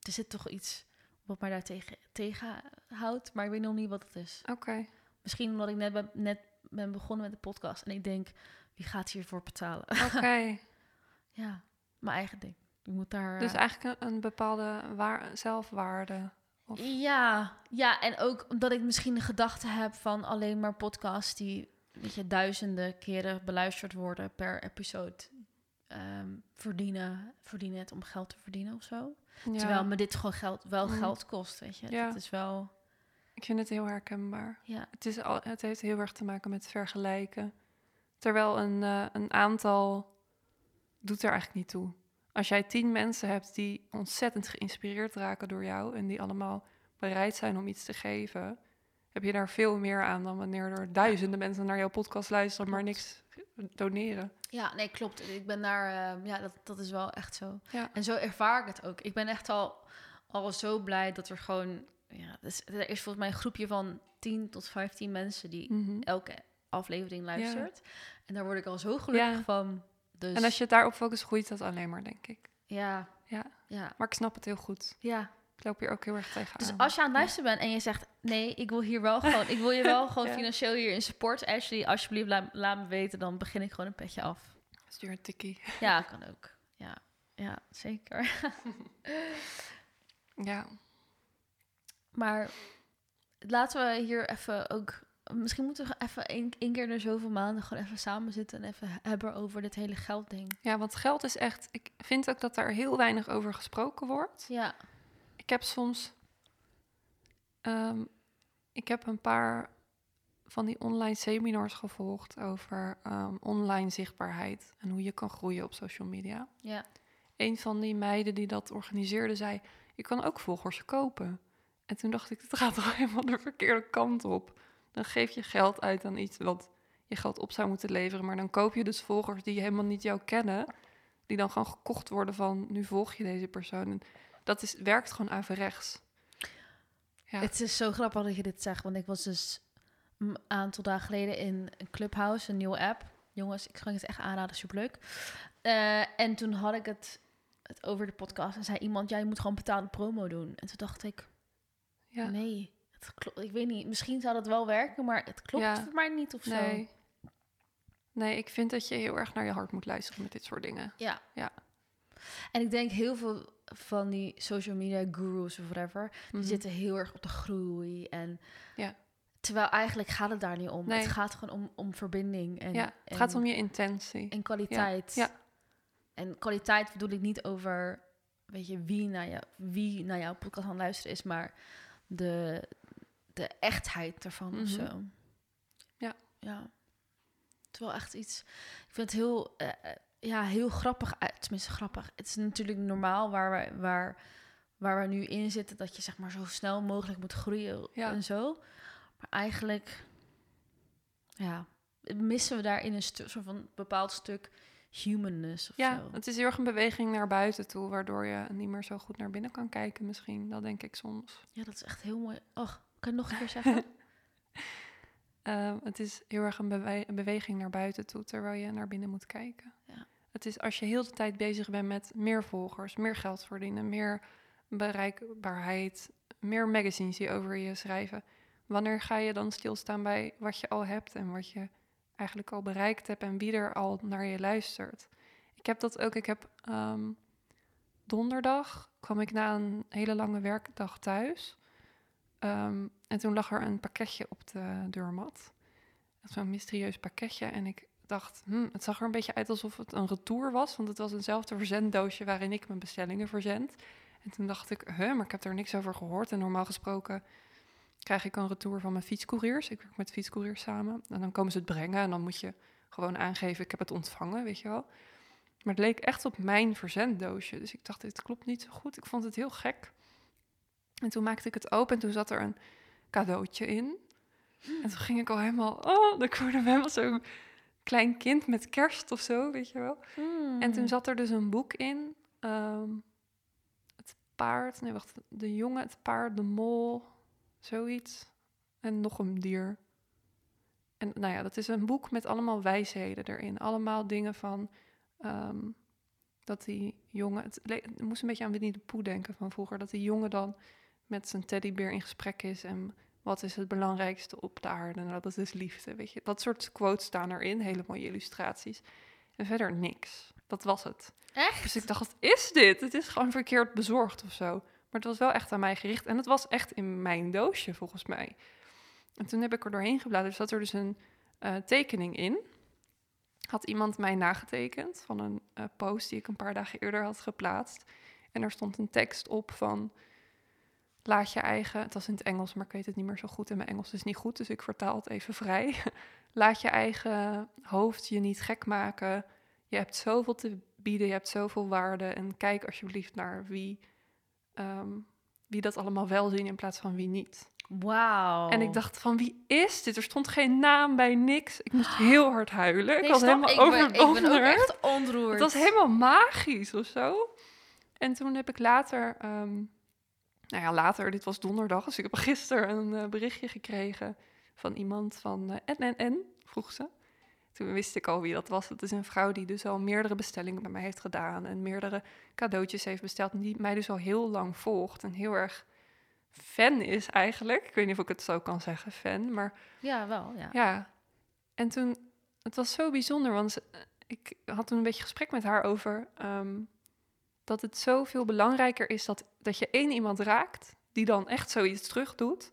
er zit toch iets wat mij daar tegen, tegenhoudt. Maar ik weet nog niet wat het is. Oké. Misschien omdat ik net ben, net ben begonnen met de podcast. En ik denk, wie gaat hiervoor betalen? Oké. ja, mijn eigen ding. Je moet daar... Dus eh, eigenlijk een, een bepaalde waar, zelfwaarde. Of... Ja, ja, en ook omdat ik misschien de gedachte heb van alleen maar podcasts die weet je, duizenden keren beluisterd worden per episode ehm, verdienen, verdienen het om geld te verdienen of zo. Ja. Terwijl me dit gewoon geld, wel Mm. geld kost, weet je. Ja. Het is wel, Ik vind het heel herkenbaar. ja, Het, is al, het heeft heel erg te maken met vergelijken. Terwijl een, eh, een aantal doet er eigenlijk niet toe. Als jij tien mensen hebt die ontzettend geïnspireerd raken door jou en die allemaal bereid zijn om iets te geven, heb je daar veel meer aan dan wanneer er duizenden mensen naar jouw podcast luisteren, maar niks doneren. ja, nee, klopt. Ik ben daar, ehm, ja, dat, dat is wel echt zo. Ja. En zo ervaar ik het ook. Ik ben echt al, al zo blij dat er gewoon, ja, dus, er is volgens mij een groepje van 10 tot 15 mensen die Mhm. elke aflevering luistert. En daar word ik al zo gelukkig Ja. van. Dus En als je het daarop focust, groeit dat alleen maar, denk ik. ja, Ja. ja, Maar ik snap het heel goed. ja. Ik loop hier ook heel erg tegenaan. Dus als je aan het luisteren bent en je zegt nee, ik wil hier wel gewoon, ik wil je wel gewoon Ja. financieel hierin support, Ashley, alsjeblieft laat, laat me weten, dan begin ik gewoon een petje af. Stuur een tikkie. Ja, kan ook. Ja, ja, zeker. Ja. Maar laten we hier even ook. Misschien moeten we even één, één keer er zoveel maanden gewoon even samen zitten en even hebben over dit hele geldding. ja, want geld is echt... Ik vind ook dat daar heel weinig over gesproken wordt. Ja, heb soms... ehm, ik heb een paar van die online seminars gevolgd over ehm, online zichtbaarheid en hoe je kan groeien op social media. ja, Een van die meiden die dat organiseerde zei: Je kan ook volgers kopen. En toen dacht ik: Het gaat toch helemaal de verkeerde kant op. Dan geef je geld uit aan iets wat je geld op zou moeten leveren, maar dan koop je dus volgers die helemaal niet jou kennen, die dan gewoon gekocht worden van: Nu volg je deze persoon. En dat is, werkt gewoon averechts. Ja. Het is zo grappig dat je dit zegt, want ik was dus een aantal dagen geleden in een Clubhouse, een nieuwe app. Jongens, ik kan het echt aanraden, superleuk. Eh en toen had ik het, het over de podcast en zei iemand, ja, je moet gewoon betaalde promo doen. En toen dacht ik, ja. nee, het klopt, ik weet niet, misschien zou dat wel werken, maar het klopt Ja. voor mij niet of zo. Nee. Nee, ik vind dat je heel erg naar je hart moet luisteren met dit soort dingen. Ja. Ja. En ik denk heel veel van die social media gurus of whatever, die Mhm. zitten heel erg op de groei. En Ja. terwijl eigenlijk gaat het daar niet om. Nee. Het gaat gewoon om, om verbinding en, ja, het en, gaat om je intentie. en kwaliteit. Ja. En kwaliteit bedoel ik niet over, weet je, wie naar, jou, wie naar jouw podcast aan luisteren is, maar de, de echtheid ervan of Mhm. zo. Ja. Ja. Het is wel echt iets. Ik vind het heel, eh, eh, ja, heel grappig. uit- Tenminste, grappig. Het is natuurlijk normaal waar we, waar, waar we nu in zitten, dat je zeg maar zo snel mogelijk moet groeien Ja. en zo. Maar eigenlijk, ja, missen we daarin een soort van bepaald stuk humanness of Ja, zo. het is heel erg een beweging naar buiten toe, waardoor je niet meer zo goed naar binnen kan kijken misschien. Dat denk ik soms. Ja, dat is echt heel mooi. Och, kan je nog een keer zeggen? Ehm, het is heel erg een, bewe- een beweging naar buiten toe, terwijl je naar binnen moet kijken. Ja. Het is als je heel de tijd bezig bent met meer volgers, meer geld verdienen, meer bereikbaarheid, meer magazines die over je schrijven. Wanneer ga je dan stilstaan bij wat je al hebt en wat je eigenlijk al bereikt hebt en wie er al naar je luistert? Ik heb dat ook. Ik heb ehm, donderdag kwam ik na een hele lange werkdag thuis. Ehm, en toen lag er een pakketje op de deurmat. Zo'n mysterieus pakketje. En ik dacht, hm, het zag er een beetje uit alsof het een retour was. Want het was eenzelfde verzenddoosje waarin ik mijn bestellingen verzend. En toen dacht ik, huh, maar ik heb er niks over gehoord. En normaal gesproken krijg ik een retour van mijn fietscouriers. Ik werk met fietscouriers samen. En dan komen ze het brengen en dan moet je gewoon aangeven, ik heb het ontvangen, weet je wel. Maar het leek echt op mijn verzenddoosje. Dus ik dacht, dit klopt niet zo goed. Ik vond het heel gek. En toen maakte ik het open en toen zat er een cadeautje in. En toen ging ik al helemaal, oh, dan kwam helemaal zo'n klein kind met kerst of zo, weet je wel. En toen zat er dus een boek in. ehm, het paard, nee wacht, de jongen, het paard, de mol, zoiets. En nog een dier. En nou ja, dat is een boek met allemaal wijsheden erin. Allemaal dingen van ehm, dat die jongen... Het, het moest een beetje aan Winnie de Pooh denken van vroeger. Dat die jongen dan met zijn teddybeer in gesprek is. En wat is het belangrijkste op de aarde? Nou, dat is liefde, weet je. Dat soort quotes staan erin. Hele mooie illustraties. En verder niks. Dat was het. Echt? Dus ik dacht, wat is dit? Het is gewoon verkeerd bezorgd of zo. Maar het was wel echt aan mij gericht. En het was echt in mijn doosje, volgens mij. En toen heb ik er doorheen gebladerd. zat er dus een eh, tekening in. Had iemand mij nagetekend van een eh, post die ik een paar dagen eerder had geplaatst. En er stond een tekst op van... Laat je eigen... Het was in het Engels, maar ik weet het niet meer zo goed. En mijn Engels is niet goed, dus ik vertaal het even vrij. Laat je eigen hoofd je niet gek maken. Je hebt zoveel te bieden, je hebt zoveel waarde. En kijk alsjeblieft naar wie, ehm, wie dat allemaal wel zien in plaats van wie niet. Wauw. En ik dacht van wie is dit? Er stond geen naam bij niks. Ik moest heel hard huilen. Nee, ik was helemaal ik ben, over ik ben ook echt ontroerd. Het was helemaal magisch of zo. En toen heb ik later, ehm, nou ja, later, dit was donderdag, dus ik heb gisteren een eh, berichtje gekregen van iemand van eh NNN, vroeg ze. Toen wist ik al wie dat was. Het is een vrouw die dus al meerdere bestellingen bij mij heeft gedaan en meerdere cadeautjes heeft besteld en die mij dus al heel lang volgt en heel erg fan is eigenlijk. Ik weet niet of ik het zo kan zeggen, fan, maar Ja, wel, ja. ja, en toen, het was zo bijzonder, want ze- ik had toen een beetje gesprek met haar over ehm, dat het zoveel belangrijker is dat, dat je één iemand raakt die dan echt zoiets terug doet,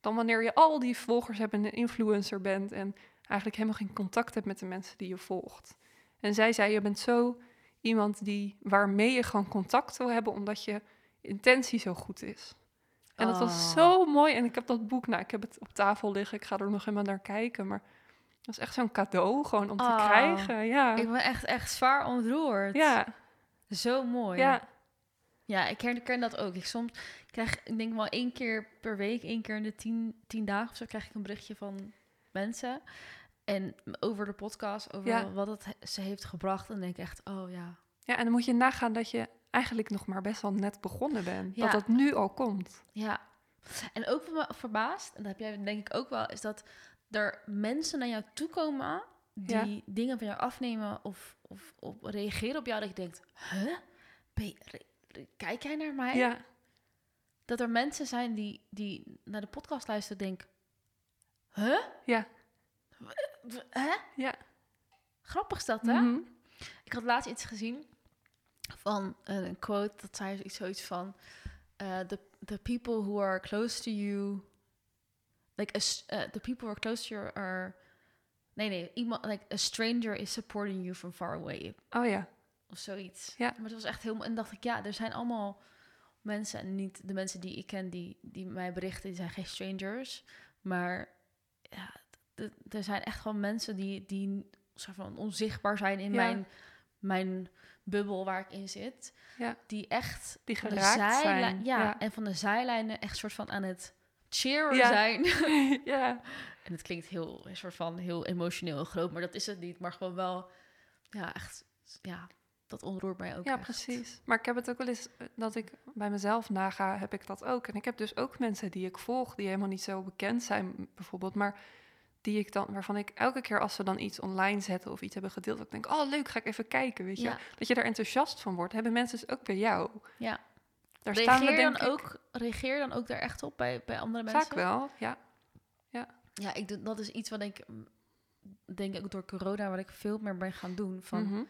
dan wanneer je al die volgers hebt en een influencer bent en eigenlijk helemaal geen contact hebt met de mensen die je volgt. En zij zei, je bent zo iemand die, waarmee je gewoon contact wil hebben, omdat je intentie zo goed is. En dat was Oh. zo mooi. En ik heb dat boek, nou, ik heb het op tafel liggen. Ik ga er nog helemaal naar kijken. Maar dat is echt zo'n cadeau gewoon om te Oh. krijgen. Ja. Ik ben echt, echt zwaar ontroerd. ja, Zo mooi. ja, Ja, ik herken dat ook. Ik soms krijg, ik denk wel één keer per week, één keer in de tien, tien dagen of zo, krijg ik een berichtje van mensen. En over de podcast, over Ja. wat het he- ze heeft gebracht. En dan denk ik echt, oh ja. ja. En dan moet je nagaan dat je eigenlijk nog maar best wel net begonnen bent. Ja. Dat dat nu al komt. Ja. En ook wat me verbaast, en dat heb jij denk ik ook wel, is dat er mensen naar jou toe komen die Ja. dingen van jou afnemen of, of, of reageren op jou. Dat je denkt, huh? Ben je- re- re- kijk jij naar mij? Ja, Dat er mensen zijn die, die naar de podcast luisteren en denken, huh? ja, Hè? ja. Grappig is dat, hè? Mhm. Ik had laatst iets gezien van een quote, dat zei iets zoiets van... eh, the, the people who are close to you... Like, eh, the people who are close to you are... Nee, nee, iemand, like, a stranger is supporting you from far away. Oh ja, Of zoiets. Ja. Maar het was echt heel... En dacht ik, ja, er zijn allemaal mensen... En niet de mensen die ik ken, die, die mij berichten, die zijn geen strangers. Maar ja, er zijn echt gewoon mensen die, die soort van onzichtbaar zijn in Ja. mijn, mijn bubbel waar ik in zit. Ja. Die echt die van de geraakt zijlijn, zijn. ja, ja. en van de zijlijnen echt soort van aan het cheeren Ja. zijn. ja. en het klinkt heel, een soort van heel emotioneel en groot, maar dat is het niet. Maar gewoon wel, ja, echt, ja, dat ontroert mij ook Ja, echt. precies. Maar ik heb het ook wel eens eh, dat ik bij mezelf naga, heb ik dat ook. En ik heb dus ook mensen die ik volg, die helemaal niet zo bekend zijn, bijvoorbeeld, maar die ik dan, waarvan ik elke keer als ze dan iets online zetten of iets hebben gedeeld, dat ik denk, oh leuk, ga ik even kijken, weet je. Ja. Dat je daar enthousiast van wordt, hebben mensen dus ook bij jou. Ja. Daar staan we Reageer denk dan, ik ook, reageer dan ook daar echt op bij, bij andere mensen? vaak wel, ja. Ja, ik, doe- dat is iets wat ik, mm, denk ik ook door corona, wat ik veel meer ben gaan doen. Van Mhm.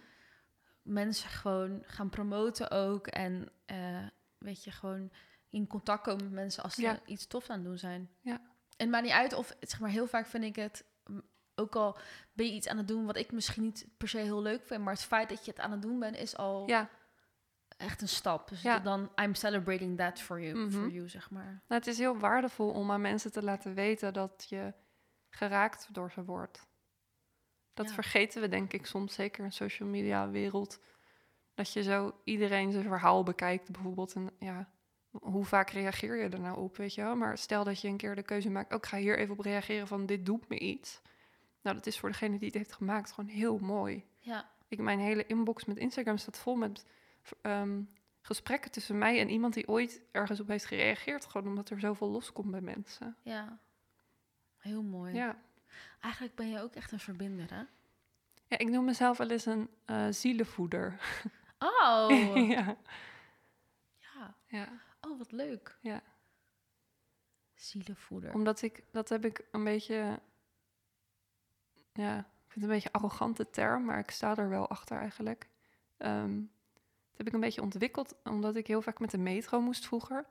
mensen gewoon gaan promoten ook. En eh, weet je, gewoon in contact komen met mensen als ze Ja. iets tof aan het doen zijn. Ja. En het maakt niet uit of, zeg maar, heel vaak vind ik het, mm, ook al ben je iets aan het doen wat ik misschien niet per se heel leuk vind, maar het feit dat je het aan het doen bent is al Ja, echt een stap. Dus Ja. dan, I'm celebrating that for you, Mhm. for you, zeg maar. Nou, het is heel waardevol om aan mensen te laten weten dat je geraakt door ze wordt. Dat Ja. vergeten we denk ik soms, zeker in social media wereld. Dat je zo iedereen zijn verhaal bekijkt bijvoorbeeld. En ja, hoe vaak reageer je er nou op, weet je wel? Maar stel dat je een keer de keuze maakt, ook ik ga hier even op reageren van dit doet me iets. Nou, dat is voor degene die het heeft gemaakt gewoon heel mooi. Ja, Ik, mijn hele inbox met Instagram staat vol met ehm, gesprekken tussen mij en iemand die ooit ergens op heeft gereageerd. Gewoon omdat er zoveel loskomt bij mensen. ja. Heel mooi. Ja. Eigenlijk ben je ook echt een verbinder, hè? ja, ik noem mezelf wel eens een eh zielenvoeder. Oh, ja. ja. ja, Oh, wat leuk. ja. Zielenvoeder. Omdat ik, dat heb ik een beetje, ja, ik vind het een beetje een arrogante term, maar ik sta er wel achter eigenlijk. Ehm, dat heb ik een beetje ontwikkeld, omdat ik heel vaak met de metro moest vroeger.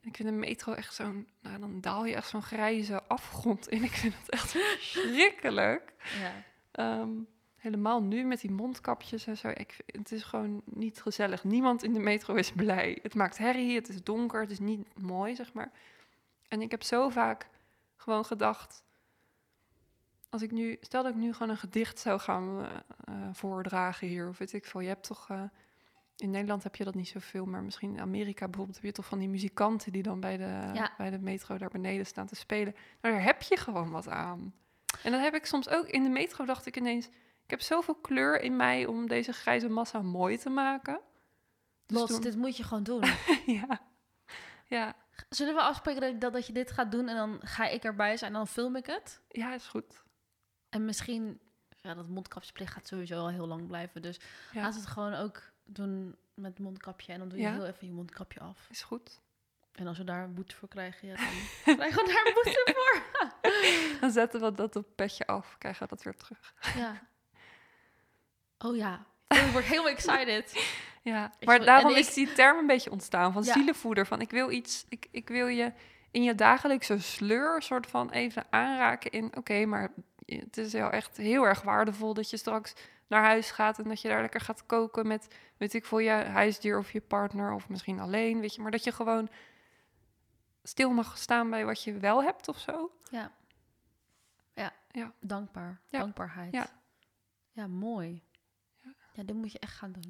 En ik vind de metro echt zo'n, nou dan daal je echt zo'n grijze afgrond in. Ik vind het echt verschrikkelijk. Ja. Ehm, helemaal nu met die mondkapjes en zo. Ik, het is gewoon niet gezellig. Niemand in de metro is blij. Het maakt herrie, het is donker, het is niet mooi, zeg maar. En ik heb zo vaak gewoon gedacht... Als ik nu, stel dat ik nu gewoon een gedicht zou gaan eh, eh, voordragen hier, of weet ik veel. Je hebt toch, eh, in Nederland heb je dat niet zoveel, maar misschien in Amerika bijvoorbeeld heb je toch van die muzikanten die dan bij de, Ja. bij de metro daar beneden staan te spelen. Nou, daar heb je gewoon wat aan. En dat heb ik soms ook in de metro, dacht ik ineens, ik heb zoveel kleur in mij om deze grijze massa mooi te maken. Dus Los, toen- dit moet je gewoon doen. ja. Ja, Zullen we afspreken dat, dat, dat je dit gaat doen en dan ga ik erbij zijn en dan film ik het? ja, is goed. En misschien, ja, dat mondkapjesplicht gaat sowieso al heel lang blijven. Dus Ja. we het gewoon ook doen met mondkapje. En dan doe je Ja. heel even je mondkapje af. Is goed. En als we daar een boete voor krijgen, ja, dan krijgen we daar een boete voor. Dan zetten we dat op petje af, krijgen we dat weer terug. Ja. Oh ja. Ik word helemaal excited. Ja, Ik maar daarom is ik- die term een beetje ontstaan van Ja. zielenvoeder. Van ik wil iets, ik, ik wil je in je dagelijkse sleur soort van even aanraken in, oké, maar het is wel echt heel erg waardevol dat je straks naar huis gaat en dat je daar lekker gaat koken met, weet ik veel, je huisdier of je partner of misschien alleen, weet je, maar dat je gewoon stil mag staan bij wat je wel hebt of zo. Ja. Ja. Ja. Dankbaar. Ja. Dankbaarheid. Ja. Ja, mooi. Ja, dit moet je echt gaan doen.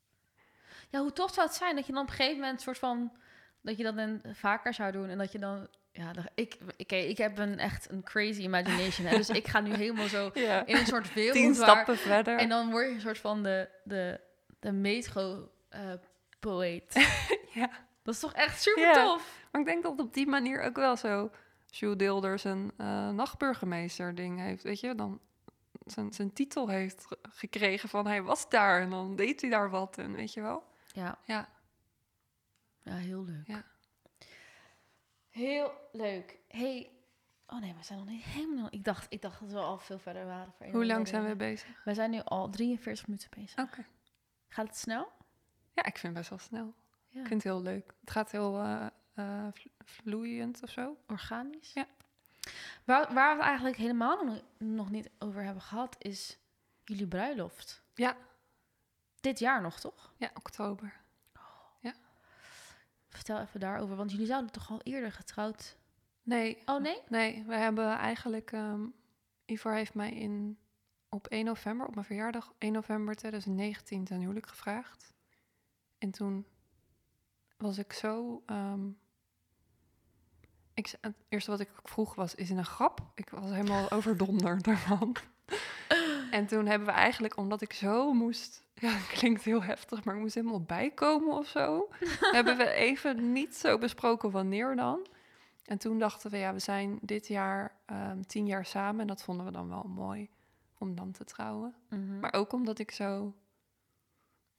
ja, hoe tof zou het zijn dat je dan op een gegeven moment soort van... Dat je dat dan vaker zou doen en dat je dan... Ja, ik, ik, ik heb een echt een crazy imagination. Hè, dus ik ga nu helemaal zo Ja. in een soort wereld Tien waar- stappen verder. En dan word je een soort van de, de, de metro-poëet. ja. dat is toch echt super Ja. tof? Maar ik denk dat op die manier ook wel zo Jules Dilders een eh nachtburgemeester ding heeft. Weet je, dan zijn, zijn titel heeft ge- gekregen van hij was daar en dan deed hij daar wat en weet je wel. Ja. Ja. Ja, heel leuk. Ja. Heel leuk. Hey, oh nee, we zijn nog niet helemaal... Ik dacht, ik dacht dat we al veel verder waren. Voor een Hoe lang zijn we bezig? We zijn nu al 43 minuten bezig. Oké. Gaat het snel? Ja, ik vind het best wel snel. Ja. Ik vind het heel leuk. Het gaat heel eh, eh, vlo- vloeiend of zo. Organisch? Ja. Waar, waar we het eigenlijk helemaal nog, nog niet over hebben gehad, is jullie bruiloft. Ja. Dit jaar nog, toch? Ja, oktober. Vertel even daarover, want jullie zouden toch al eerder getrouwd... Nee, Oh nee? nee, we hebben eigenlijk... ehm Ivor heeft mij in, op 1 november, op mijn verjaardag, 1 november 2019 ten huwelijk gevraagd. En toen was ik zo... ehm, ik, het eerste wat ik vroeg was, is het een grap? Ik was helemaal overdonderd daarvan. En toen hebben we eigenlijk, omdat ik zo moest... Ja, het klinkt heel heftig, maar ik moest helemaal bijkomen of zo. hebben we even niet zo besproken wanneer dan. En toen dachten we, ja, we zijn dit jaar ehm, tien jaar samen. En dat vonden we dan wel mooi om dan te trouwen. Mhm. Maar ook omdat ik zo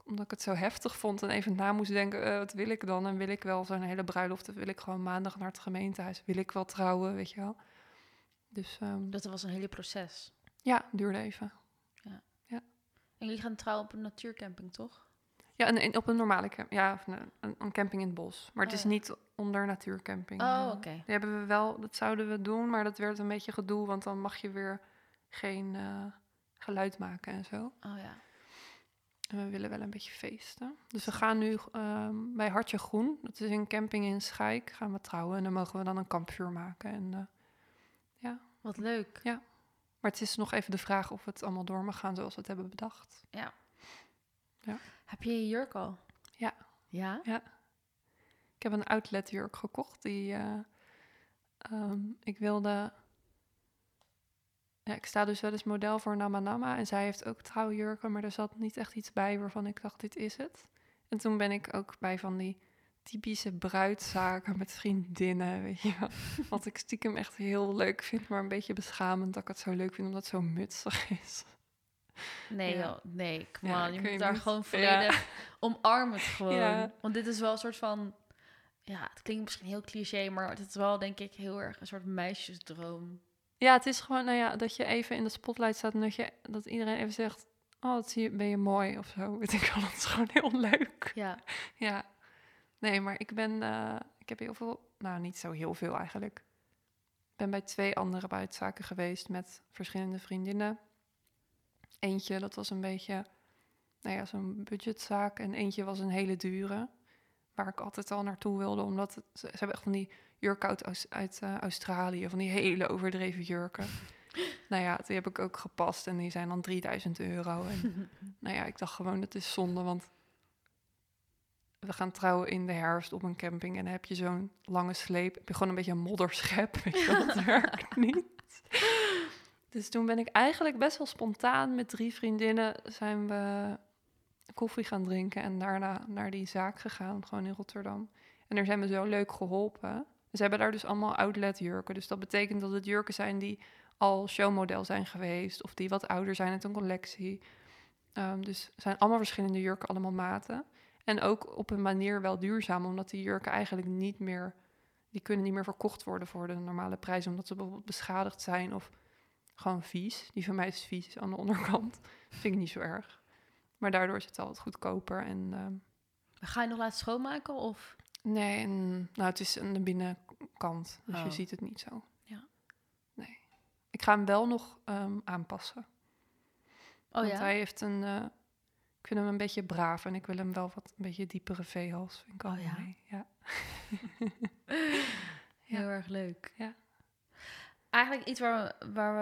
omdat ik het zo heftig vond en even na moest denken, eh, wat wil ik dan? En wil ik wel zo'n hele bruiloft? Of wil ik gewoon maandag naar het gemeentehuis? Wil ik wel trouwen, weet je wel? Dus ehm, Dat was een hele proces. ja, duurde even. En jullie gaan trouwen op een natuurcamping, toch? Ja, en, en op een normale camp, ja, of een, een, een camping in het bos. Maar het Oh, is ja. niet onder natuurcamping. Oh, Eh, oké. Die hebben we wel, dat zouden we doen, maar dat werd een beetje gedoe, want dan mag je weer geen eh, geluid maken en zo. Oh ja. En we willen wel een beetje feesten. Dus we gaan nu ehm, bij Hartje Groen, dat is een camping in Schaik, gaan we trouwen. En dan mogen we dan een kampvuur maken. En, eh, Wat leuk. Maar het is nog even de vraag of het allemaal door mag gaan zoals we het hebben bedacht. Heb je je jurk al? Ja. Ja? Ik heb een outletjurk gekocht. Die, eh, ehm, ik wilde... Ja, ik sta dus wel eens model voor Nama Nama. En zij heeft ook trouwjurken, maar er zat niet echt iets bij waarvan ik dacht, dit is het. En toen ben ik ook bij van die typische bruidzaken met vriendinnen, weet je wel. Wat ik stiekem echt heel leuk vind, maar een beetje beschamend dat ik het zo leuk vind, omdat het zo mutsig is. Nee, Ja. joh. Nee, come Ja, on. Je moet daar niet. gewoon Ja. volledig omarm het gewoon. Ja. Want dit is wel een soort van... Ja, het klinkt misschien heel cliché, maar het is wel denk ik heel erg een soort meisjesdroom. Ja, het is gewoon, nou ja, dat je even in de spotlight staat en dat, je, dat iedereen even zegt, oh, wat zie je, ben je mooi of zo. Weet ik wel, dat is gewoon heel leuk. Ja. Ja, nee, maar ik ben, eh, ik heb heel veel, nou niet zo heel veel eigenlijk. Ik ben bij twee andere bruidzaken geweest met verschillende vriendinnen. Eentje, dat was een beetje, nou ja, zo'n budgetzaak. En eentje was een hele dure, waar ik altijd al naartoe wilde. Omdat het, ze, hebben echt van die jurken uit, uit eh, Australië, van die hele overdreven jurken. nou ja, die heb ik ook gepast en die zijn dan 3000 euro. En nou ja, ik dacht gewoon, het is zonde, want we gaan trouwen in de herfst op een camping en dan heb je zo'n lange sleep. Heb je gewoon een beetje een modderschep, weet je dat werkt niet. Dus toen ben ik eigenlijk best wel spontaan met drie vriendinnen zijn we koffie gaan drinken en daarna naar die zaak gegaan, gewoon in Rotterdam. En er zijn we zo leuk geholpen. Ze hebben daar dus allemaal outlet jurken. Dus dat betekent dat het jurken zijn die al showmodel zijn geweest of die wat ouder zijn uit een collectie. Ehm, dus zijn allemaal verschillende jurken, allemaal maten. En ook op een manier wel duurzaam, omdat die jurken eigenlijk niet meer, die kunnen niet meer verkocht worden voor de normale prijs, omdat ze bijvoorbeeld beschadigd zijn of gewoon vies. Die van mij is vies aan de onderkant. Vind ik niet zo erg. Maar daardoor is het altijd goedkoper. En ehm, Ga je nog laten schoonmaken of... nee, en, nou het is aan de binnenkant, dus Oh. je ziet het niet zo. Ja. Nee. Ik ga hem wel nog ehm, aanpassen. Oh want ja? hij heeft een, eh, ik vind hem een beetje braaf en ik wil hem wel wat een beetje diepere veehals. Vind ik al Oh ja? mooi. Ja. Heel erg leuk. Ja. Eigenlijk iets waar, waar,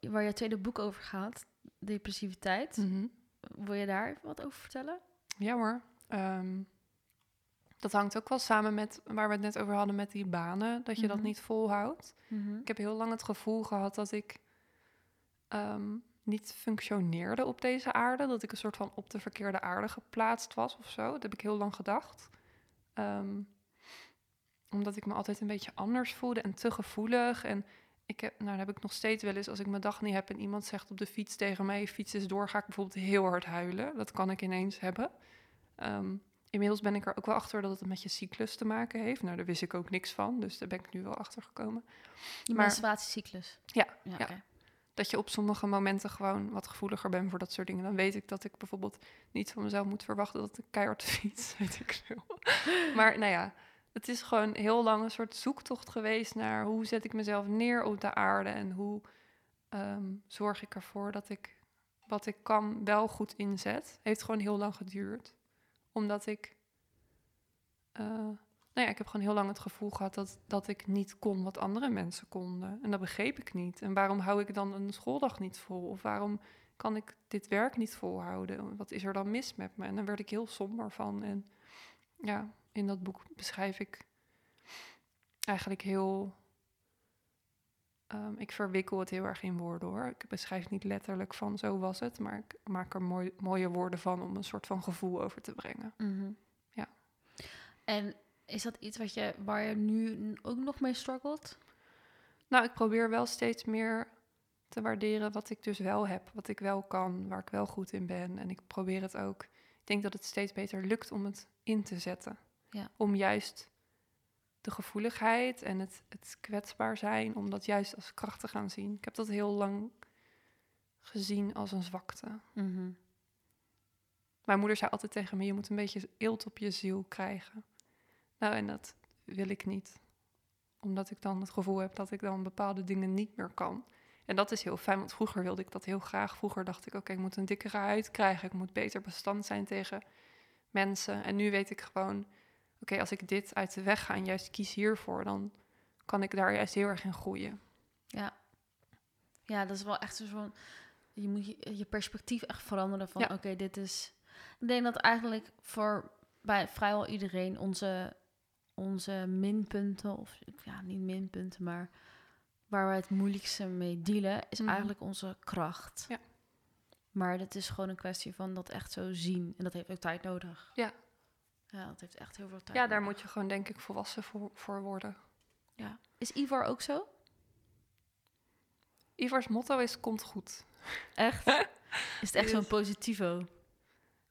we, waar je tweede boek over gaat, depressiviteit. Mhm. Wil je daar even wat over vertellen? Ja hoor. Ehm, dat hangt ook wel samen met waar we het net over hadden met die banen, dat je dat Mhm. niet volhoudt. Ik heb heel lang het gevoel gehad dat ik ehm, niet functioneerde op deze aarde. Dat ik een soort van op de verkeerde aarde geplaatst was of zo. Dat heb ik heel lang gedacht. Ehm, omdat ik me altijd een beetje anders voelde en te gevoelig. En ik heb, nou, dat heb ik nog steeds wel eens als ik mijn dag niet heb en iemand zegt op de fiets tegen mij: fiets is door, ga ik bijvoorbeeld heel hard huilen. Dat kan ik ineens hebben. Ehm, inmiddels ben ik er ook wel achter dat het met je cyclus te maken heeft. Nou, daar wist ik ook niks van, dus daar ben ik nu wel achter gekomen. Je Maar- menstruatiecyclus. Ja, ja, ja. Dat je op sommige momenten gewoon wat gevoeliger bent voor dat soort dingen. Dan weet ik dat ik bijvoorbeeld niet van mezelf moet verwachten dat ik keihard fiets, weet ik veel. Maar nou ja, het is gewoon heel lang een soort zoektocht geweest naar hoe zet ik mezelf neer op de aarde en hoe ehm, zorg ik ervoor dat ik wat ik kan wel goed inzet. Heeft gewoon heel lang geduurd, omdat ik eh, nou ja, ik heb gewoon heel lang het gevoel gehad dat, dat ik niet kon wat andere mensen konden. En dat begreep ik niet. En waarom hou ik dan een schooldag niet vol? Of waarom kan ik dit werk niet volhouden? Wat is er dan mis met me? En dan werd ik heel somber van. En ja, in dat boek beschrijf ik eigenlijk heel. ehm, ik verwikkel het heel erg in woorden hoor. Ik beschrijf niet letterlijk van zo was het, maar ik maak er mooi, mooie woorden van om een soort van gevoel over te brengen. Mhm. Ja. En is dat iets wat je, waar je nu ook nog mee struggelt? Nou, ik probeer wel steeds meer te waarderen wat ik dus wel heb, wat ik wel kan, waar ik wel goed in ben. En ik probeer het ook. Ik denk dat het steeds beter lukt om het in te zetten. Ja. Om juist de gevoeligheid en het, het kwetsbaar zijn, om dat juist als kracht te gaan zien. Ik heb dat heel lang gezien als een zwakte. Mhm. Mijn moeder zei altijd tegen me: je moet een beetje eelt op je ziel krijgen. Nou, en dat wil ik niet. Omdat ik dan het gevoel heb dat ik dan bepaalde dingen niet meer kan. En dat is heel fijn, want vroeger wilde ik dat heel graag. Vroeger dacht ik, oké, ik moet een dikkere huid krijgen. Ik moet beter bestand zijn tegen mensen. En nu weet ik gewoon, oké, als ik dit uit de weg ga en juist kies hiervoor, dan kan ik daar juist heel erg in groeien. Ja. Ja, dat is wel echt zo'n... Je moet je, je perspectief echt veranderen van... Ja. Oké, dit is... Ik denk dat eigenlijk voor bij vrijwel iedereen onze, onze minpunten... Of ja, niet minpunten, maar... Waar we het moeilijkste mee dealen... Is Mhm. eigenlijk onze kracht. Ja. Maar het is gewoon een kwestie van dat echt zo zien. En dat heeft ook tijd nodig. Ja. Ja, dat heeft echt heel veel tijd Ja, daar nodig. moet je gewoon denk ik volwassen voor, voor worden. Ja. Is Ivar ook zo? Ivars motto is, komt goed. Echt? is het echt zo'n positivo?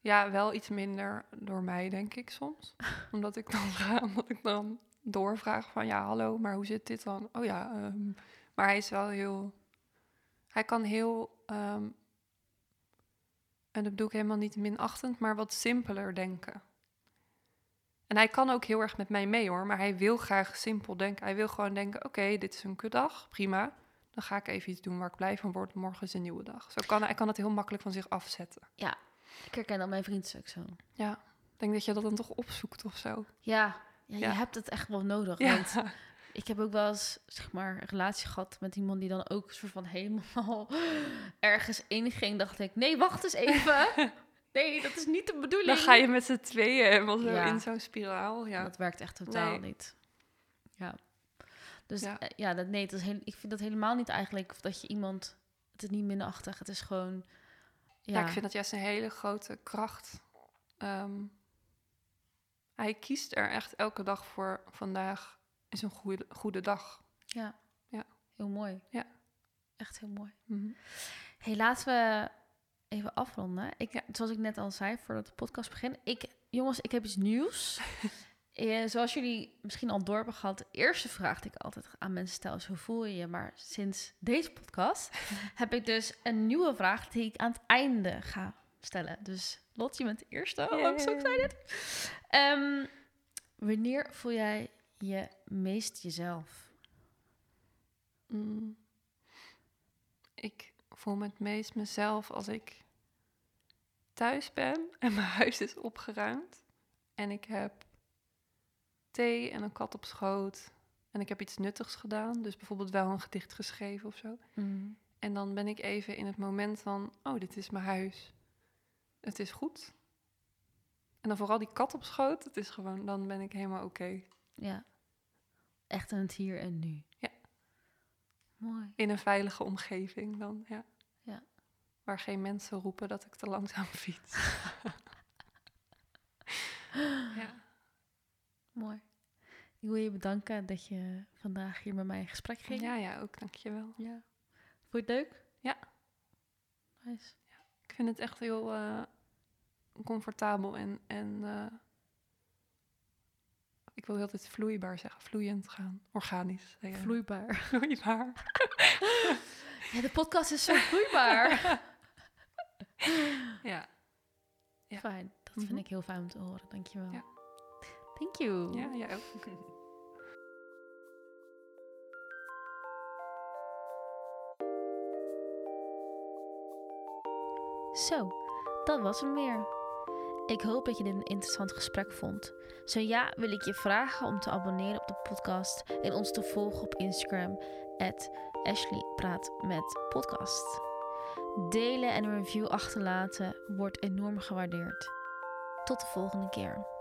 Ja, wel iets minder door mij, denk ik soms. omdat, ik dan, ga- omdat ik dan doorvraag van, ja, hallo, maar hoe zit dit dan? Oh ja, ehm, maar hij is wel heel... Hij kan heel... ehm, en dat bedoel ik helemaal niet minachtend, maar wat simpeler denken. En hij kan ook heel erg met mij mee hoor, maar hij wil graag simpel denken. Hij wil gewoon denken, oké, dit is een kutdag, prima. Dan ga ik even iets doen waar ik blij van word. Morgen is een nieuwe dag. Zo kan hij, hij kan het heel makkelijk van zich afzetten. Ik herken dat mijn vriend is ook zo. Ja, ik denk dat je dat dan toch opzoekt of zo. Ja, ja, je hebt het echt wel nodig. Ja, Want ik heb ook wel eens zeg maar, een relatie gehad met iemand die dan ook een soort van helemaal ergens inging. Dacht ik, nee, wacht eens even. Nee, dat is niet de bedoeling. dan ga je met z'n tweeën helemaal zo Ja. in zo'n spiraal. Ja. Dat werkt echt totaal Nee. niet. Ja. Dus Ja. ja, ja dat, nee, dat is heel, ik vind dat helemaal niet eigenlijk of dat je iemand... Het is niet minachtig, het is gewoon... Ja. Ja, ik vind dat juist een hele grote kracht. Ehm, hij kiest er echt elke dag voor. Vandaag is een goede, goede dag. ja. Ja. heel mooi. Ja. Echt heel mooi. Mhm. Hey, laten we even afronden. Ik, Ja. Zoals ik net al zei voordat de podcast begint. Ik, jongens, ik heb iets nieuws. Eh, zoals jullie misschien al door hebben gehad, de eerste vraag die ik altijd aan mensen stel is hoe voel je je? Maar sinds deze podcast heb ik dus een nieuwe vraag die ik aan het einde ga stellen. Dus Lot, je bent de eerste. Oh, so Yay. excited. Ehm, wanneer voel jij je meest jezelf? Mm. Ik voel me het meest mezelf als ik thuis ben en mijn huis is opgeruimd. En ik heb thee en een kat op schoot. En ik heb iets nuttigs gedaan. Dus bijvoorbeeld wel een gedicht geschreven of zo. En dan ben ik even in het moment van, oh, dit is mijn huis. Het is goed. En dan vooral die kat op schoot. Het is gewoon, dan ben ik helemaal oké. Ja. Echt in het hier en nu. Ja. Mooi. In een veilige omgeving dan, ja. Ja. Waar geen mensen roepen dat ik te langzaam fiets. ja. Mooi. Ik wil je bedanken dat je vandaag hier met mij in gesprek ging. ja, ja, ook dankjewel. ja. Vond je het leuk? Ja. Nice. Ik vind het echt heel eh, comfortabel en, en eh, ik wil heel tijd vloeibaar zeggen, vloeiend gaan, organisch. zeggen. Vloeibaar. vloeibaar. Ja, de podcast is zo vloeibaar. Ja, Ja. Fijn. Dat Mhm. vind ik heel fijn om te horen. Dankjewel. Ja. Thank you. ja, jij ook. Zo, dat was hem weer. Ik hoop dat je dit een interessant gesprek vond. Zo ja, wil ik je vragen om te abonneren op de podcast en ons te volgen op Instagram, Ashley Praat met Podcast. Delen en een review achterlaten wordt enorm gewaardeerd. Tot de volgende keer.